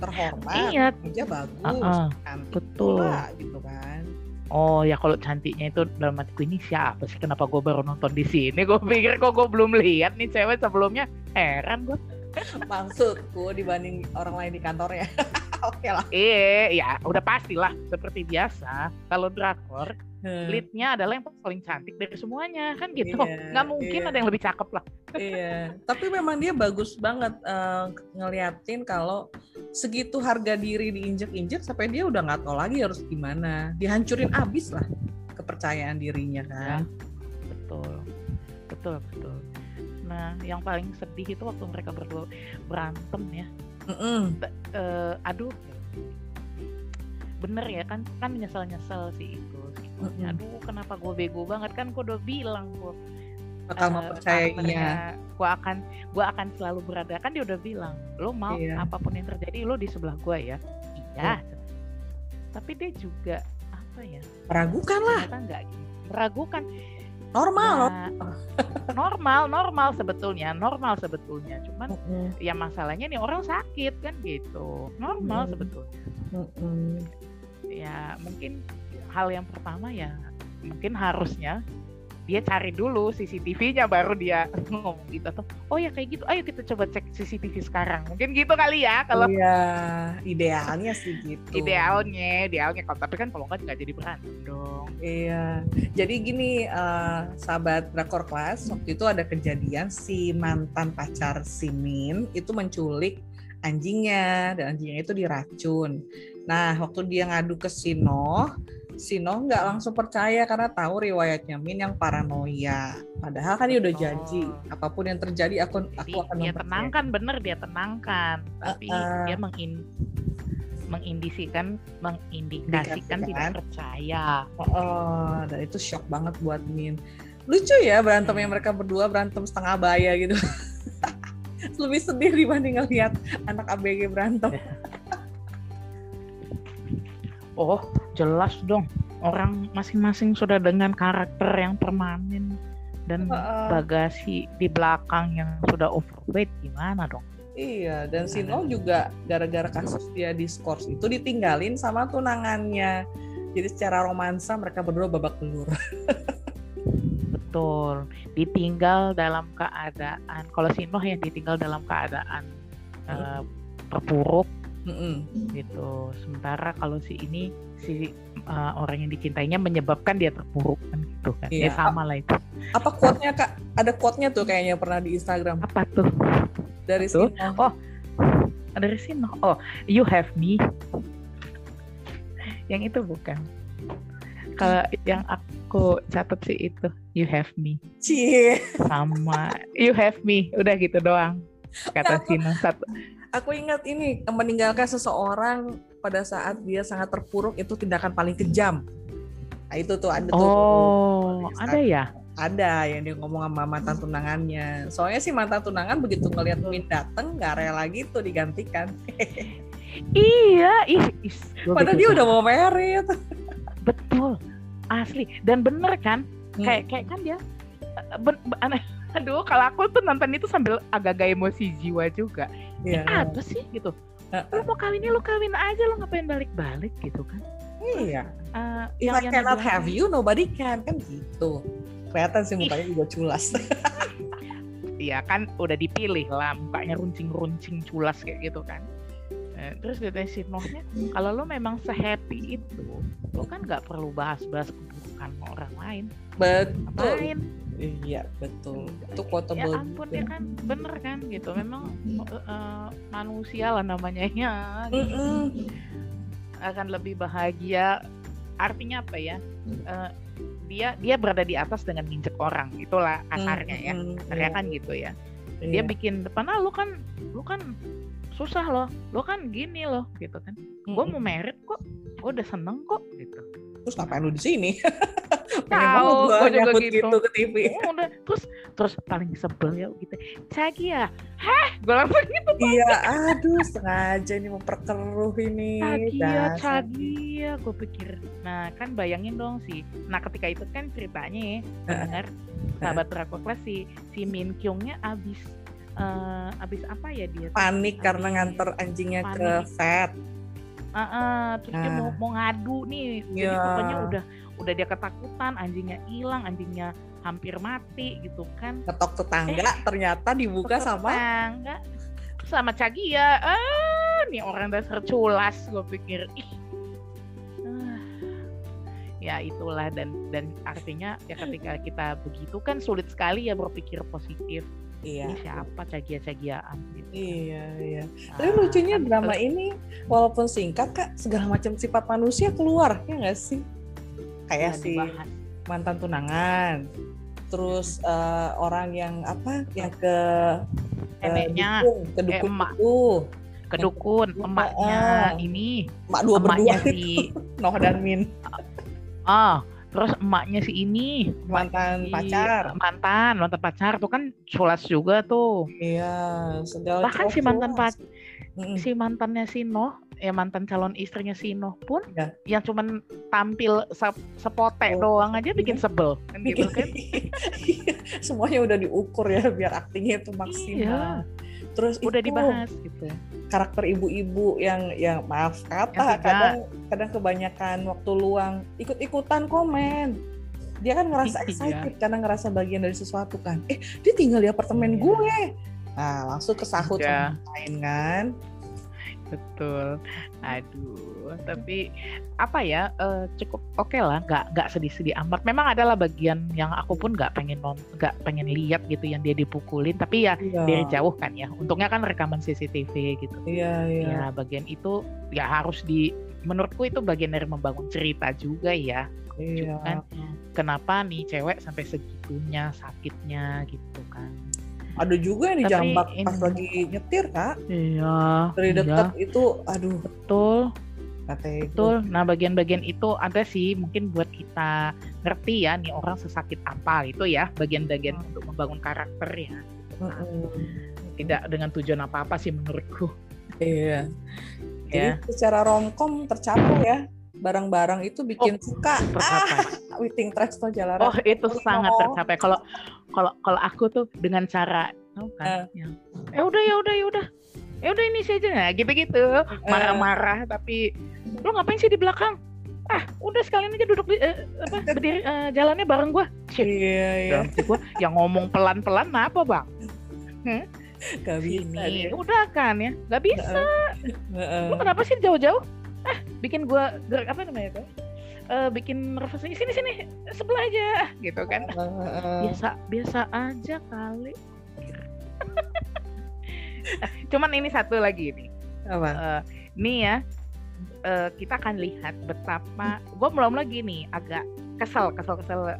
Terhormat, iya kerja bagus, Uh-uh. cantik Betul. pula, gitu kan. Oh ya kalau cantiknya itu dalam hatiku ini siapa sih? Kenapa gue baru nonton di sini? Gue pikir kok gue belum lihat nih cewek sebelumnya. Heran gue. (laughs) Maksudku dibanding orang lain di kantornya. (laughs) Oke lah. Eh ya udah pastilah seperti biasa. Kalau drakor Hmm. leadnya adalah yang paling cantik dari semuanya kan gitu. Iya, Nggak mungkin iya. ada yang lebih cakep lah. Iya, (laughs) tapi memang dia bagus banget eh, ngeliatin kalau segitu harga diri diinjek-injek sampai dia udah nggak tahu lagi harus gimana. Dihancurin abis lah kepercayaan dirinya kan. Betul, betul, betul. Nah yang paling sedih itu waktu mereka berdua berantem ya. Mm-mm. eh, aduh bener ya kan kan nyesel nyesel sih itu Mm-mm. aduh kenapa gue bego banget kan gue udah bilang gue Bakal mempercayainya. gue akan gue akan selalu berada kan dia udah bilang lo mau Iya. apa pun yang terjadi lo di sebelah gue ya iya tapi dia juga apa ya Meragukan lah, ternyata nggak gitu. meragukan normal. Nah, (laughs) normal normal sebetulnya normal sebetulnya cuman Mm-mm. ya masalahnya nih orang sakit kan gitu normal Hmm. sebetulnya Mm-mm. ya mungkin hal yang pertama ya mungkin harusnya dia cari dulu CCTV-nya baru dia (laughs) ngomong gitu atau oh ya kayak gitu ayo kita coba cek CCTV sekarang mungkin gitu kali ya kalau Iya, idealnya sih gitu. idealnya idealnya kalau tapi kan kalau nggak nggak jadi berantem dong Iya, jadi gini eh, sahabat drakor kelas waktu itu ada kejadian si mantan pacar si Min itu menculik anjingnya dan anjingnya itu diracun. Nah waktu dia ngadu ke Sino, Sino nggak langsung percaya karena tahu riwayatnya Min yang paranoia. Padahal kan dia udah Oh. janji apa pun yang terjadi aku jadi aku akan dia tenangkan bener dia tenangkan tapi Uh-uh. dia mengin mengindisikan mengindikasikan Indikasikan. tidak percaya Oh, dan itu shock banget buat Min. Lucu ya berantemnya Hmm. mereka berdua berantem setengah baya gitu. (laughs) Lebih sedih dibanding ngeliat anak ABG berantem. Oh, jelas dong. Orang masing-masing sudah dengan karakter yang permanen dan Heeh. bagasi di belakang yang sudah overweight gimana dong? Iya, dan Sino juga gara-gara kasus dia diskors itu ditinggalin sama tunangannya. Jadi secara romansa mereka berdua babak belur. (laughs) Betul, ditinggal dalam keadaan kalau si Noh yang ditinggal dalam keadaan eh, terpuruk Mm-mm. gitu. Sementara kalau si ini si eh, orang yang dicintainya menyebabkan dia terpuruk kan gitu kan. Ya Iya. sama lah itu. Apa quote-nya Kak? Ada quote-nya tuh kayaknya pernah di Instagram Apa tuh? dari. Sino. Oh, dari sini. Oh, you have me. Yang itu bukan. Kalau yang aku catat sih itu, you have me. Cie. Sama you have me. Udah gitu doang. Kata Sino satu. Aku ingat ini meninggalkan seseorang pada saat dia sangat terpuruk itu tindakan paling kejam. Nah, itu tuh ada tuh. Oh, ada ya? ada yang dia ngomong sama mantan tunangannya. Soalnya si mantan tunangan begitu ngelihat Min dateng nggak rela gitu digantikan. (laughs) Iya, ih, Padahal dia tuh. udah mau merit. betul, asli dan bener kan? Hmm. Kayak kayak kan dia, eh, ben, ben- aneh. Aduh kalau aku tuh nonton itu sambil agak-agak emosi jiwa juga. Iya. Apa sih gitu? Lu mau kawinnya lu kawin aja, lu ngapain balik-balik gitu kan? Iya. Eh, If I cannot dibilang- have you, nobody can kan gitu. Kelihatan sih mukanya juga culas. (laughs) Iya kan udah dipilih lah mukanya runcing-runcing culas kayak gitu kan. Eh, terus dari si Nohnya, kalau lo memang sehappy itu, lo kan nggak perlu bahas-bahas keburukan orang lain. Betul. Ngapain? Iya betul. Itu Ya quotable. ampun juga. ya kan bener kan gitu. Memang eh, manusia lah namanya (laughs) ya. gitu. Akan lebih bahagia. Artinya apa ya? Eh, dia dia berada di atas dengan nginjek orang. Itulah kasarnya ya. Mm-mm. Kasarnya kan gitu ya. dia Iya. bikin depan ah lu kan lu kan susah loh lu kan gini loh gitu kan gue mau merit kok gue udah seneng kok gitu Terus ngapain lu di sini? (laughs) Tahu, gua juga gitu. gitu ke TV. Udah terus terus paling sebel ya gitu Cagi ya heh gue langsung gitu Iya, aduh sengaja ini memperkeruh ini. Cagi ya. Cagi ya gue pikir nah kan bayangin dong sih nah ketika itu kan ceritanya ya benar sahabat Drakor si si Min Kyungnya abis eh, abis apa ya dia tuh? Panik karena nganter anjingnya ke Panik. vet. Ah, terus dia mau Ah. mau ngadu nih jadi Iya. pokoknya udah udah dia ketakutan anjingnya hilang anjingnya hampir mati gitu kan Ketok tetangga ternyata dibuka sama tetangga sama Cagi ya ah nih orang dasar culas gue pikir ih Ah. ya itulah dan dan artinya ya ketika kita begitu kan sulit sekali ya berpikir positif Iya. ini siapa cagia-cagiaan gitu. Iya, iya. Tapi Ah, lucunya kan drama ini walaupun singkat Kak, segala macam sifat manusia keluar, ya nggak sih? Kayak yang si dibahas. mantan tunangan. Terus eh, orang yang apa? Yang ke ke Neneknya, dukun, ke dukun emak. itu. kedukun Ah. emaknya ini Mak dua berdua emaknya si (laughs) Noh dan Min, ah terus emaknya si ini mantan si pacar. mantan mantan pacar tuh kan culas juga tuh Iya, segala bahkan si mantan pac Mm-mm. si mantannya si Noh ya mantan calon istrinya si Noh pun Iya. yang cuman tampil se- sepote Oh. doang aja bikin sebel kan gitu kan (laughs) Semuanya udah diukur ya biar aktingnya itu maksimal. Terus Iya. udah itu, dibahas gitu karakter ibu-ibu yang yang maaf kata Yang tidak. kadang kadang kebanyakan waktu luang ikut-ikutan komen dia kan ngerasa Iya. excited karena ngerasa bagian dari sesuatu kan eh dia tinggal di apartemen Iya. gue nah langsung kesahut Iya. sama yang lain kan betul. Aduh tapi apa ya eh, cukup oke lah nggak nggak sedih-sedih amat. Memang adalah bagian yang aku pun nggak pengen nggak pengen lihat gitu yang dia dipukulin tapi ya iya. dari jauh kan ya. Untungnya kan rekaman CCTV gitu. Iya iya. Ya bagian itu ya harus di menurutku itu bagian dari membangun cerita juga ya. Iya. Kan. kenapa nih cewek sampai segitunya sakitnya gitu kan ada juga yang Tapi dijambak pas ini- lagi nyetir kak. Iya dari dekat itu aduh. Betul. Kata betul. Nah bagian-bagian itu ada sih mungkin buat kita ngerti ya nih orang sesakit apa gitu ya bagian-bagian Hmm. untuk membangun karakter ya. Tidak dengan tujuan apa-apa sih menurutku. Iya. Ya. Jadi secara romcom tercapai ya barang-barang itu bikin suka tercapai. ah (laughs) Witing Tresno Jalaran Oh itu Oh. sangat tercapai. Kalau kalau kalau aku tuh dengan cara kan, yang, ya udah ya udah ya udah, ya udah ini saja nah, gitu-gitu, marah-marah tapi lu ngapain sih di belakang? Ah udah sekalian aja duduk di eh, apa (laughs) berdiri eh, jalannya bareng gua. Shit. iya iya gua yang ngomong pelan-pelan apa bang? gak bisa Ini dia. udah kan ya, nggak bisa. Heeh. Lu kenapa sih jauh-jauh? Ah bikin gua gerak apa namanya tuh? Eh, bikin refleksi sini sini sebelah aja gitu kan. Heeh. biasa biasa aja kali. (laughs) Cuman ini satu lagi nih. Apa? Eh, nih ya eh, kita akan lihat betapa gue belum lagi nih agak kesel kesel kesel.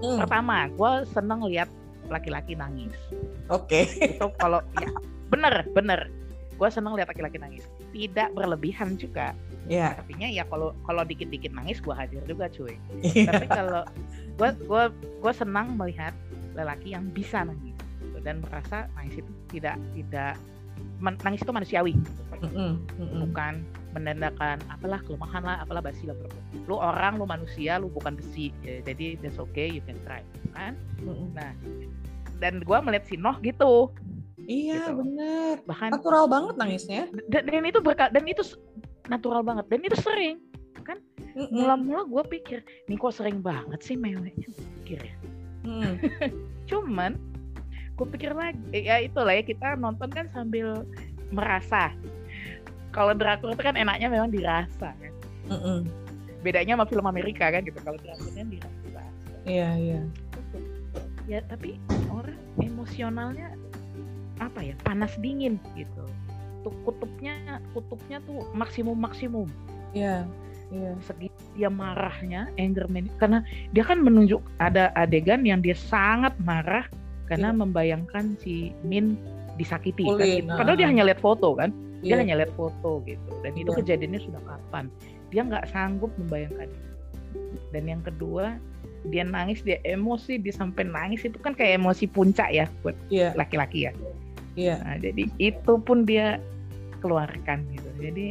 Hmm, pertama gue seneng lihat laki-laki nangis. Oke. Itu kalau ya bener bener. Gue seneng lihat laki-laki nangis tidak berlebihan juga ya artinya ya kalau kalau dikit-dikit nangis gue hadir juga cuy Iya. tapi kalau gue gue gue senang melihat lelaki yang bisa nangis gitu, dan merasa nangis itu tidak tidak nangis itu manusiawi gitu. Mm-mm, mm-mm. bukan menandakan apalah kelemahan lah apalah basi lah bro. lu orang lu manusia lu bukan besi Ya, jadi that's okay you can try kan Mm-mm. dan gue melihat si Noh gitu iya Gitu. bener. Bahkan natural banget nangisnya dan, dan itu berkat dan itu natural banget. Dan itu sering Mm-mm. mula-mula gue pikir nih kok sering banget sih meweknya? Pikir ya. Mm. (laughs) cuman gue pikir lagi ya itulah ya kita nonton kan sambil merasa. Kalau drakor itu kan enaknya memang dirasa kan? Mm-mm. bedanya sama film Amerika kan gitu. Kalau drakor kan dirasa. Iya iya. Ya tapi orang emosionalnya apa ya panas dingin gitu. Tuh kutubnya kutubnya tuh maksimum maksimum iya iya. Segi dia marahnya anger management karena dia kan menunjuk ada adegan yang dia sangat marah karena Iya. membayangkan si Min disakiti kan Ulin, gitu. padahal dia hanya lihat foto kan? Dia Iya. hanya lihat foto gitu. Dan itu Iya. kejadiannya sudah kapan? Dia nggak sanggup membayangkan. Dan yang kedua dia nangis dia emosi dia sampai nangis. Itu kan kayak emosi puncak ya buat iya. laki-laki ya iya. Nah, jadi itu pun dia keluarkan gitu. Jadi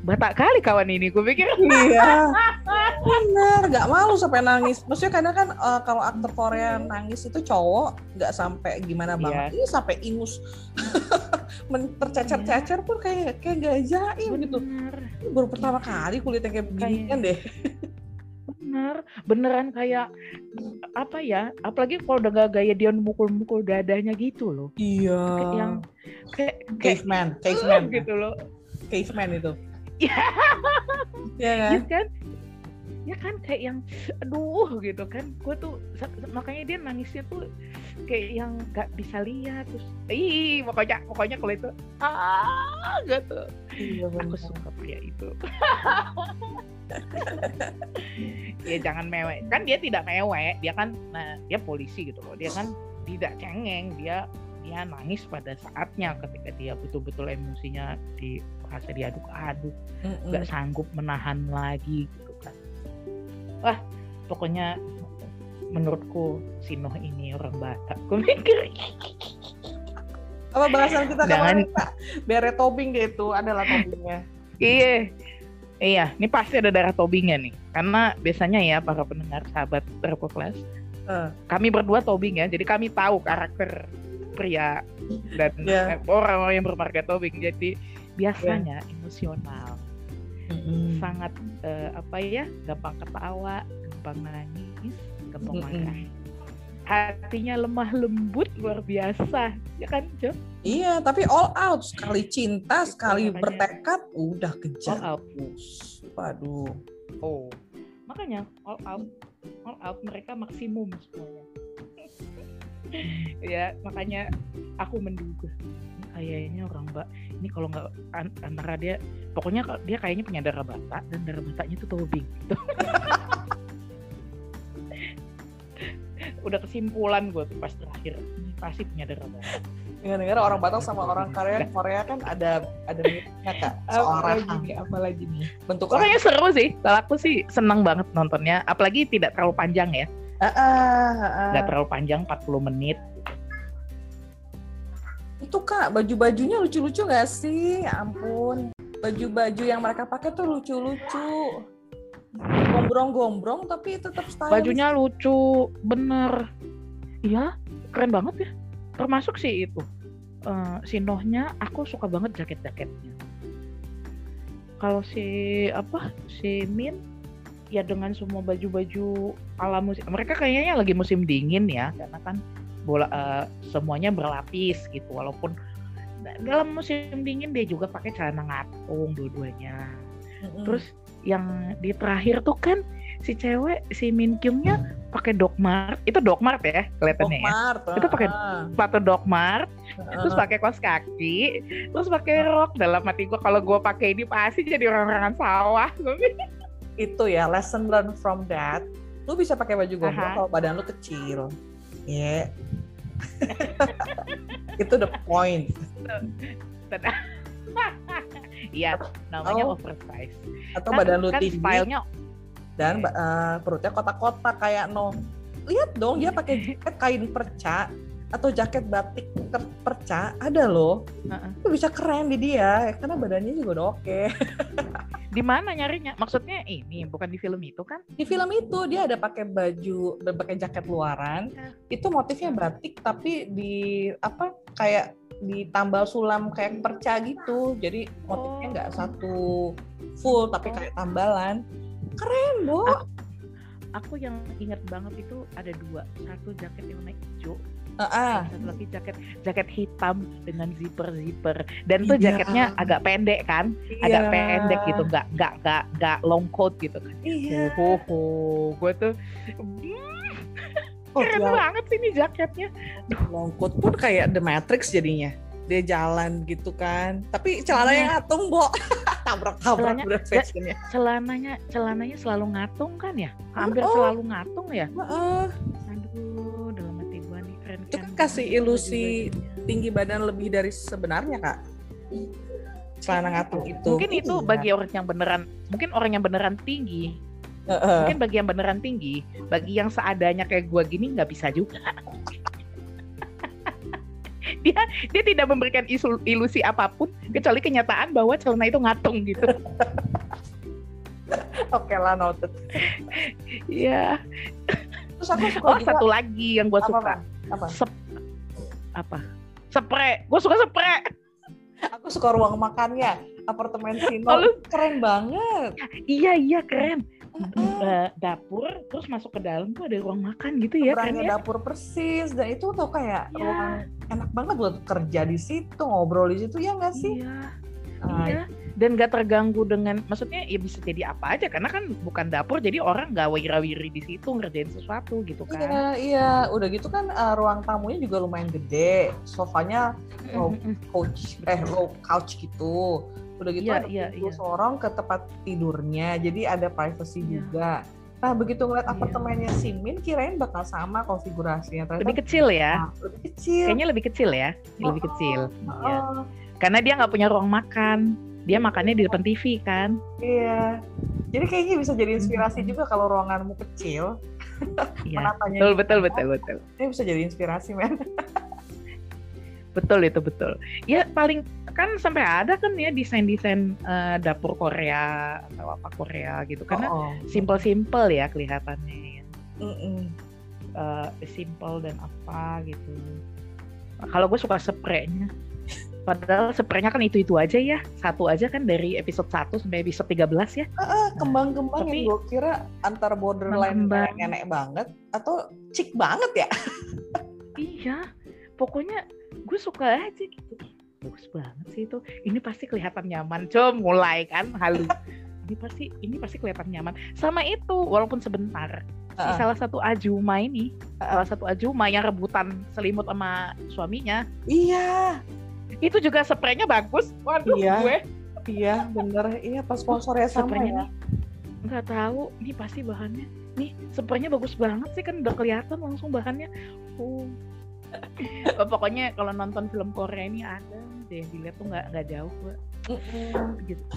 batak kali kawan ini gue pikir. Iya. (laughs) Bener nggak malu sampai nangis. Maksudnya kadang kan eh, kalau aktor Korea nangis itu cowok nggak sampai gimana banget. Ini sampai ingus. (laughs) Tercecer-cecer pun kayak kayak gak jaim gitu. Ini baru pertama kali kulit yang kayak begini kan deh bener beneran kayak apa ya apalagi kalau udah gak gaya dia mukul-mukul dadanya gitu loh. Iya. Kayak yang kayak kayak caveman caveman. gitu loh. Caveman itu. Iya. Kan? Ya kan? Ya kan? Kayak yang aduh gitu kan. Gue tuh makanya dia nangisnya tuh kayak yang nggak bisa lihat terus ih pokoknya pokoknya kalau itu ah gitu. Iya, aku suka pria itu (laughs) ya jangan mewek. Kan dia tidak mewek dia kan nah dia polisi gitu loh. Dia kan tidak cengeng dia dia nangis pada saatnya ketika dia betul-betul emosinya di merasa diaduk-aduk. Nggak sanggup menahan lagi gitu kan. Wah pokoknya menurutku si Noh ini orang Batak. Gue mikir apa bahasan kita Jangan- kemarin Pak? beret tobing gitu adalah tobingnya. Iya iya ini pasti ada darah tobingnya nih karena biasanya ya para pendengar sahabat Repo Class Eh. kami berdua tobing ya jadi kami tahu karakter pria dan Iya. eh, orang-orang yang bermarga tobing jadi biasanya emosional Mm-mm. sangat eh, apa ya gampang ketawa gampang nangis gampang Mm-mm. marah hatinya lemah lembut luar biasa ya kan Jo Iya, tapi all out sekali cinta, sekali makanya. bertekad, udah all kejar. out Waduh. oh makanya all out all out mereka maksimum semuanya ya makanya aku menduga kayaknya orang mbak ini kalau nggak an- antara dia pokoknya dia kayaknya punya darah batak dan darah bataknya itu tobing gitu. (laughs) udah kesimpulan gue tuh pas terakhir ini pasti punya darah batak Dengar-dengar orang Batak sama orang Korea, Korea kan ada ada miripnya kak. Soal rahang. nih apalagi nih Bentuk pokoknya seru sih kalau aku sih senang banget nontonnya apalagi tidak terlalu panjang ya ah, ah. nggak terlalu panjang 40 menit Itu kak, baju-bajunya lucu-lucu gak sih? Ya ampun. Baju-baju yang mereka pakai tuh lucu-lucu. gombrong-gombrong tapi tetap stylish. bajunya lucu bener iya keren banget ya termasuk sih itu. Uh, si Nohnya aku suka banget jaket-jaketnya. Kalau si apa si Min ya dengan semua baju-baju ala musim mereka kayaknya lagi musim dingin ya karena kan bola uh, semuanya berlapis gitu walaupun dalam musim dingin dia juga pakai celana ngatung dua-duanya. Mm-hmm. terus yang di terakhir tuh kan si cewek si Min Kyungnya pakai dogmart itu dogmart ya kelihatannya ya. Itu pakai sepatu dogmart uh. terus pakai kaos kaki terus pakai rok. Dalam hati gue kalau gue pakai ini pasti jadi orang-orangan sawah. (laughs) Itu ya lesson learn from that. Lu bisa pakai baju gombrong kalau badan lu kecil. Ya yeah. (laughs) itu the point Iya, namanya oh. oversize. Atau kan, badan lu kan tinggi. Stylenya dan uh, perutnya kotak-kotak kayak no. Lihat dong dia pakai jaket (laughs) kain perca atau jaket batik perca ada loh. Uh-uh. Itu bisa keren di dia karena badannya juga udah oke. Okay. (laughs) di mana nyarinya? Maksudnya ini bukan di film itu kan? Di film itu dia ada pakai baju, pakai jaket luaran. Uh. Itu motifnya batik tapi di apa kayak ditambal sulam kayak perca gitu jadi motifnya nggak oh. satu full tapi oh. kayak tambalan keren bu aku, aku yang inget banget itu ada dua satu jaket yang warna hijau Uh, uh. satu lagi jaket jaket hitam dengan zipper zipper dan tuh iya. jaketnya agak pendek kan iya. agak pendek gitu nggak nggak nggak nggak long coat gitu kan iya. oh, oh. gue tuh hmm, Oh, Keren ya. banget sih ini jaketnya. Duh, longkut pun kayak The Matrix jadinya. Dia jalan gitu kan. Tapi celananya yang ngatung, Bo. (laughs) Tabrak-tabrak udah fashionnya. Celananya celananya selalu ngatung kan ya? Hampir oh. selalu ngatung ya? Uh. Aduh, Itu kan kasih ilusi tinggi badan lebih dari sebenarnya, Kak. Celana ngatung itu. Mungkin itu iya. bagi orang yang beneran, mungkin orang yang beneran tinggi Uh, Mungkin bagi yang beneran tinggi, bagi yang seadanya kayak gue gini nggak bisa juga. (laughs) dia dia tidak memberikan isu, ilusi apa pun kecuali kenyataan bahwa celana itu ngatung gitu. (laughs) Oke lah noted. Iya. Terus aku suka oh, juga. satu lagi yang gue suka. Apa? Sep, apa? Spray. Gue suka spray. Aku suka ruang makannya apartemen Sino. Oh, keren banget. Iya iya keren uh, dapur terus masuk ke dalam tuh ada ruang makan gitu ya kan ya dapur persis dan itu tuh kayak ya. ruang enak banget buat kerja di situ ngobrol di situ ya nggak sih iya. Uh, iya dan gak terganggu dengan maksudnya ya bisa jadi apa aja karena kan bukan dapur jadi orang gak wira-wiri di situ ngerjain sesuatu gitu kan iya iya udah gitu kan uh, ruang tamunya juga lumayan gede sofanya low couch eh low couch gitu udah gitu yeah, ada yeah, yeah. sorong ke tempat tidurnya jadi ada privacy yeah. juga Nah begitu ngeliat yeah. apartemennya Simin, kirain bakal sama konfigurasinya. Ternyata lebih kecil ya? Nah, lebih kecil. Kayaknya lebih kecil ya, oh, lebih kecil. Oh, ya. Karena dia nggak punya ruang makan, dia makannya di depan TV kan. Iya. Jadi kayaknya bisa jadi inspirasi juga kalau ruanganmu kecil. (laughs) Iya. betul, betul, betul, betul. Ini bisa jadi inspirasi, men. (laughs) betul itu betul ya paling kan sampai ada kan ya desain-desain uh, dapur Korea atau apa Korea gitu karena oh, oh. simple-simple ya kelihatannya ya. Mm -mm. Uh, simple dan apa gitu kalau gue suka spraynya Padahal spraynya kan itu-itu aja ya. Satu aja kan dari episode 1 sampai episode 13 ya. Uh, kembang-kembang nah, yang gue kira antara borderline nenek-nenek banget atau chic banget ya. (laughs) iya. Pokoknya gue suka aja gitu bagus banget sih itu ini pasti kelihatan nyaman com mulai kan halu ini pasti ini pasti kelihatan nyaman sama itu walaupun sebentar uh. si salah satu ajuma ini uh. salah satu ajuma yang rebutan selimut sama suaminya iya itu juga spraynya bagus. Waduh iya. gue. Iya bener. Iya pas sponsornya sama spraynya ya. nggak tahu. Ini pasti bahannya. Nih spraynya bagus banget sih kan udah kelihatan langsung bahannya. Uh oh, pokoknya kalau nonton film Korea ini ada deh dilihat tuh nggak nggak jauh gue gitu.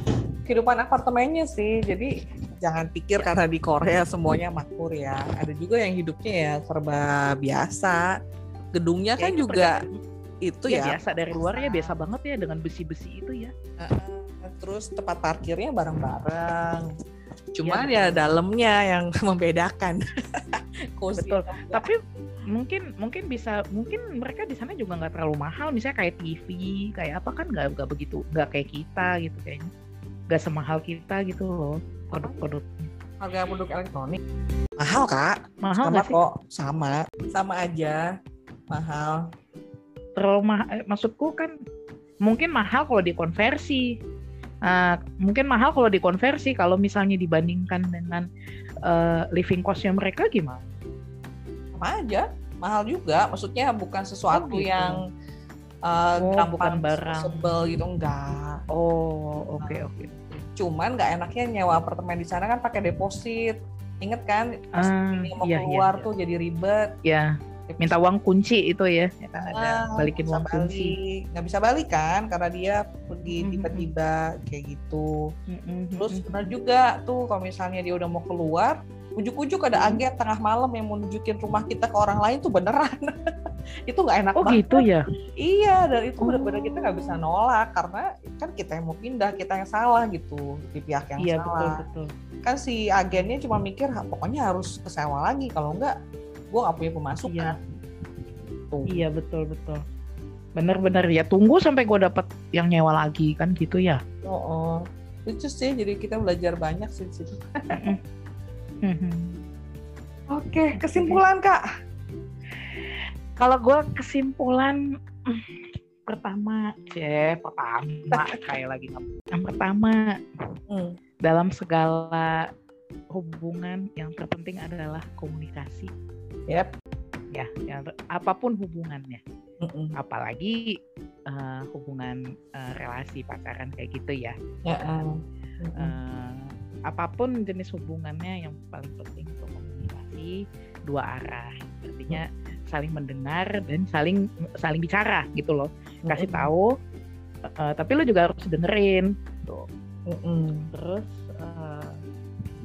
kehidupan apartemennya sih jadi jangan pikir karena di Korea semuanya makmur ya. Ada juga yang hidupnya ya serba biasa. Gedungnya ya, kan juga itu ya, ya. biasa dari luar ya biasa banget ya dengan besi-besi itu ya. Terus tempat parkirnya bareng-bareng. Cuman ya, ya dalamnya yang (laughs) membedakan. Betul. Tapi mungkin mungkin bisa mungkin mereka di sana juga nggak terlalu mahal misalnya kayak TV kayak apa kan nggak nggak begitu nggak kayak kita gitu kayaknya. Nggak semahal kita gitu loh produk-produk. Harga produk elektronik. Mahal kak. Mahal sama kok sama. Sama aja mahal terlalu mahal eh, maksudku kan mungkin mahal kalau dikonversi. Uh, mungkin mahal kalau dikonversi. Kalau misalnya dibandingkan dengan uh, living costnya mereka gimana? Sama aja. Mahal juga. Maksudnya bukan sesuatu oh, gitu. yang uh, oh, gampang barang. sebel gitu. Enggak. Oh oke okay, oke. Okay. cuman nggak enaknya nyewa apartemen di sana kan pakai deposit. Inget kan? Pas uh, mau iya, iya keluar iya, tuh jadi ribet. Ya minta uang kunci itu ya, ya kan ada ah, balikin uang balik. kunci. nggak bisa balik kan karena dia pergi tiba-tiba kayak gitu. Terus benar juga tuh kalau misalnya dia udah mau keluar ujuk-ujuk ada agen tengah malam yang mau nunjukin rumah kita ke orang lain tuh beneran. (laughs) Itu nggak enak oh, banget. gitu ya? Iya dan itu benar-benar kita nggak bisa nolak karena kan kita yang mau pindah kita yang salah gitu di pihak yang iya, salah. betul, betul. kan si agennya cuma mikir pokoknya harus kesewa lagi kalau enggak gue nggak punya pemasukan iya. Tuh. iya betul betul bener-bener ya tunggu sampai gue dapat yang nyewa lagi kan gitu ya oh, oh. lucu sih jadi kita belajar banyak sih di situ Oke, kesimpulan kak. Kalau gue kesimpulan pertama, ya pertama kayak lagi yang pertama hmm. dalam segala hubungan yang terpenting adalah komunikasi. Yep. Ya, yang apa pun hubungannya, mm apalagi uh, hubungan uh, relasi pacaran kayak gitu ya. Ya. Uh, uh, apa pun jenis hubungannya yang paling penting untuk komunikasi dua arah. Artinya saling mendengar dan saling saling bicara gitu loh. Kasih tahu, uh, tapi lo juga harus dengerin. Tuh. Terus uh,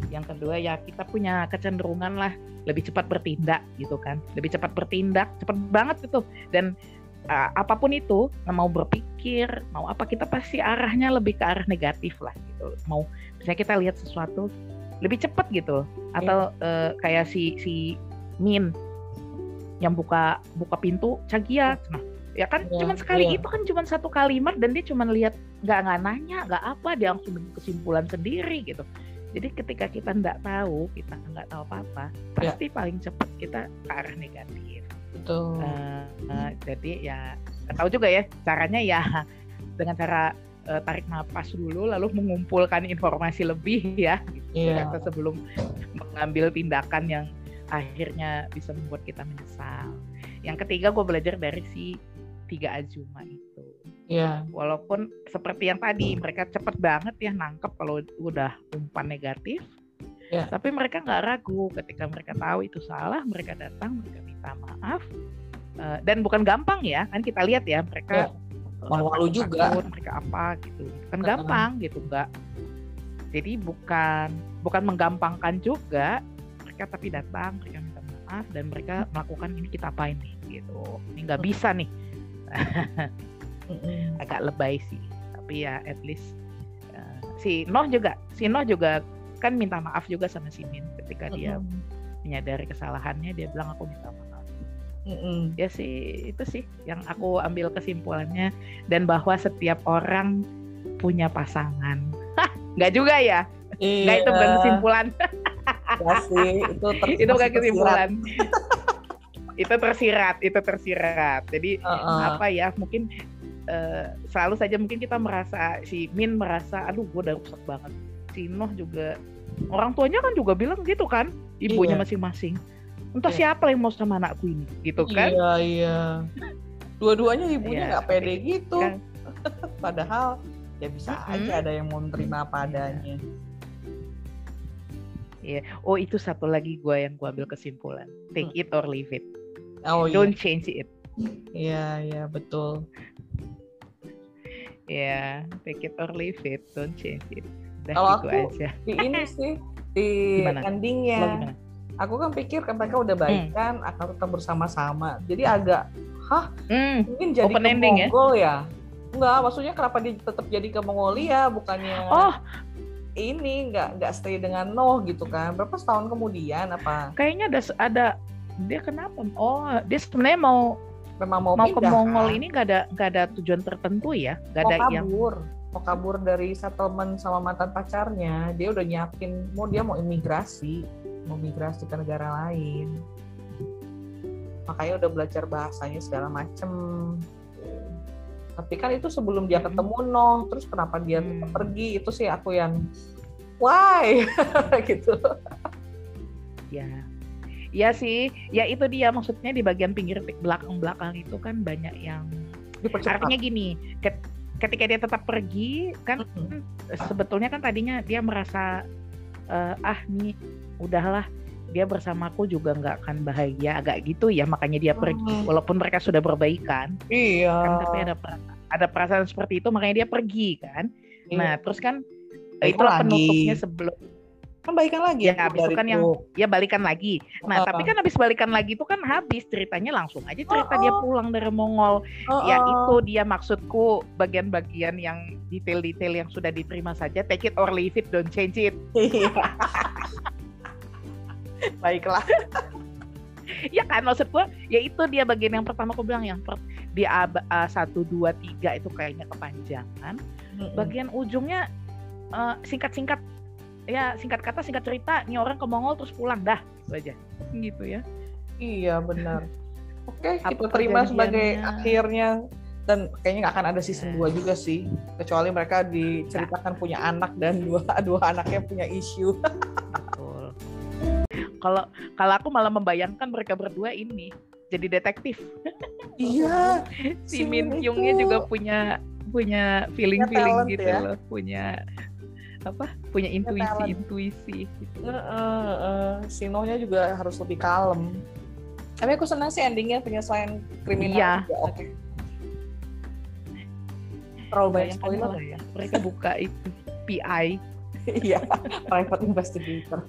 yang kedua ya kita punya kecenderungan lah lebih cepat bertindak gitu kan. Lebih cepat bertindak cepat banget gitu dan uh, apa pun itu mau berpikir mau apa kita pasti arahnya lebih ke arah negatif lah gitu. Mau misalnya kita lihat sesuatu lebih cepat gitu. Atau yeah. uh, kayak si si Min yang buka buka pintu Cagia. Nah ya kan yeah, cuma sekali yeah. itu kan cuma satu kalimat dan dia cuma lihat nggak nggak nanya nggak apa dia langsung kesimpulan sendiri gitu jadi ketika kita nggak tahu, kita nggak tahu apa-apa, ya. pasti paling cepat kita ke arah negatif. Betul. Uh, uh, jadi ya tahu juga ya caranya ya (laughs) dengan cara uh, tarik nafas dulu, lalu mengumpulkan informasi lebih ya, gitu, yeah. sebelum mengambil tindakan yang akhirnya bisa membuat kita menyesal. Yang ketiga gue belajar dari si tiga ajuma itu. Iya. Walaupun seperti yang tadi mereka cepet banget ya nangkep kalau udah umpan negatif. Yeah. Tapi mereka nggak ragu ketika mereka tahu itu salah, mereka datang, mereka minta maaf. Uh, dan bukan gampang ya, kan kita lihat ya mereka yeah. malu-malu juga, mereka apa gitu, kan gampang gitu nggak. Jadi bukan bukan menggampangkan juga mereka tapi datang, mereka minta maaf dan mereka melakukan ini kita apain nih gitu. Ini nggak bisa nih (laughs) agak lebay sih tapi ya at least uh, si Noh juga si Noh juga kan minta maaf juga sama si Min ketika dia menyadari kesalahannya dia bilang aku minta maaf. Mm ya sih itu sih yang aku ambil kesimpulannya dan bahwa setiap orang punya pasangan. Nggak juga ya? Iya. nggak itu bukan kesimpulan. Ya sih itu (laughs) itu bukan kesimpulan. Itu tersirat itu tersirat. Jadi uh -uh. apa ya mungkin uh, selalu saja mungkin kita merasa si Min merasa aduh gue udah rusak banget si Noh juga orang tuanya kan juga bilang gitu kan ibunya iya. masing-masing entah iya. siapa yang mau sama anakku ini gitu kan iya iya dua-duanya ibunya iya, nggak pede gitu kan. (laughs) padahal ya bisa hmm. aja ada yang mau menerima apa adanya Iya. Oh itu satu lagi gue yang gue ambil kesimpulan. Take hmm. it or leave it. Oh, Don't iya. change it. Iya, iya betul. Ya, yeah, take it or leave it, don't change it. Kalau gitu aku aja. di ini (laughs) sih di gimana? endingnya, aku kan pikir kan mereka udah baik hmm. kan, akan tetap bersama-sama. Jadi agak, hah, hmm. mungkin jadi Open ke ending ya? Mongol ya? ya? Enggak, maksudnya kenapa dia tetap jadi ke Mongolia, bukannya? Oh, ini nggak nggak stay dengan Noh gitu kan berapa tahun kemudian apa kayaknya ada ada dia kenapa oh dia sebenarnya mau memang mau, mau pindah, ke Mongol kan? ini nggak ada nggak ada tujuan tertentu ya? Nggak mau ada yang kabur. Mau kabur dari settlement sama mantan pacarnya. Dia udah nyiapin mau dia mau imigrasi. Mau migrasi ke negara lain. Makanya udah belajar bahasanya segala macem. Tapi kan itu sebelum dia Hmm. ketemu Noh terus kenapa dia Hmm. pergi? Itu sih aku yang why? (laughs) Gitu. Ya ya sih ya itu dia maksudnya di bagian pinggir belakang belakang itu kan banyak yang dipercepat artinya gini ket- ketika dia tetap pergi kan Mm-mm. sebetulnya kan tadinya dia merasa eh, ah nih udahlah dia bersamaku juga nggak akan bahagia agak gitu ya makanya dia pergi Hmm. walaupun mereka sudah berbaikan iya kan tapi ada perasaan, ada perasaan seperti itu makanya dia pergi kan Iya. nah terus kan Baikan itulah lagi. penutupnya sebelum kan baikan lagi Ya, habis itu kan yang- grup. ya balikan lagi. Nah Ah. tapi kan habis balikan lagi itu kan habis ceritanya langsung aja cerita Oh, dia pulang dari Mongol. Oh, ya itu dia maksudku bagian-bagian yang detail-detail yang sudah diterima saja. Take it or leave it don't change it. (laughs) Iya. baiklah. Ya kan maksud gua ya itu dia bagian yang pertama aku bilang yang per, di A, A 1 2 3 itu kayaknya kepanjangan. Bagian ujungnya eh, singkat-singkat ya singkat kata singkat cerita nih orang ke Mongol terus pulang dah itu aja gitu ya Iya benar. Oke, Apa kita terima sebagai akhirnya dan kayaknya nggak akan ada season Nah. 2 juga sih, kecuali mereka diceritakan punya anak dan dua (laughs) dua anaknya punya isu. betul kalau kalau aku malah membayangkan mereka berdua ini jadi detektif iya, si (laughs) Si Min itu- juga punya punya feeling feeling gitu ya. loh punya apa punya intuisi intuisi gitu. Sinonya juga harus lebih kalem. Tapi aku senang sih endingnya penyelesaian kriminal. Iya. juga Oke. Terlalu banyak spoiler lah ya. mereka buka itu PI (laughs) Iya, private investigator. (laughs)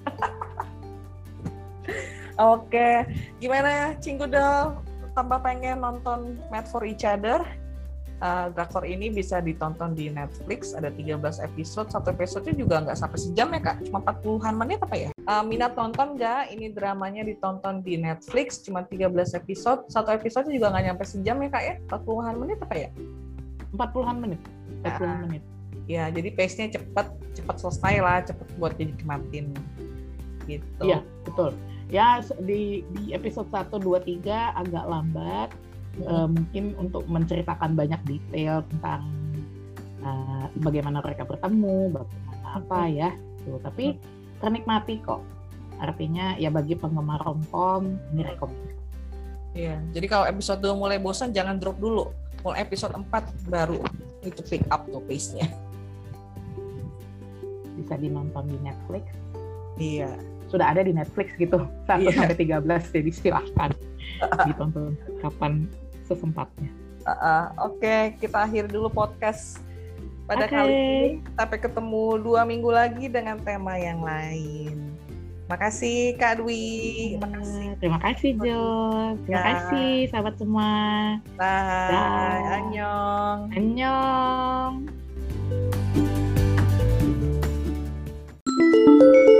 Oke, gimana Cinggudel? Tambah pengen nonton Mad for Each Other? Uh, drakor ini bisa ditonton di Netflix, ada 13 episode, satu episode juga nggak sampai sejam ya kak, cuma 40-an menit apa ya? Uh, minat nonton nggak? Ini dramanya ditonton di Netflix, cuma 13 episode, satu episode juga nggak nyampe sejam ya kak ya? 40-an menit apa ya? 40-an menit 40-an Ah. menit Ya, jadi pace-nya cepet, cepet selesai lah, cepet buat dinikmatin gitu. Iya, betul. Ya di di episode 1 2 3 agak lambat eh, mungkin untuk menceritakan banyak detail tentang eh, bagaimana mereka bertemu, bagaimana apa ya. Tuh, tapi ternikmati kok. Artinya ya bagi penggemar romcom ini rekomendasi. Iya, jadi kalau episode 2 mulai bosan jangan drop dulu. Mulai episode 4 baru itu pick up tuh pace-nya. Bisa dinonton di Netflix. Iya. Sudah ada di Netflix gitu. 1 Iya. sampai 13 jadi silahkan (laughs) ditonton kapan sesempatnya. Uh, uh, Oke, okay. kita akhir dulu podcast pada okay. kali ini. Sampai ketemu dua minggu lagi dengan tema yang lain. Makasih Kak Dwi. Iya, terima kasih, Terima kasih Jo. Terima ya. kasih sahabat semua. Bye. Bye. Annyeong. Annyeong. thank you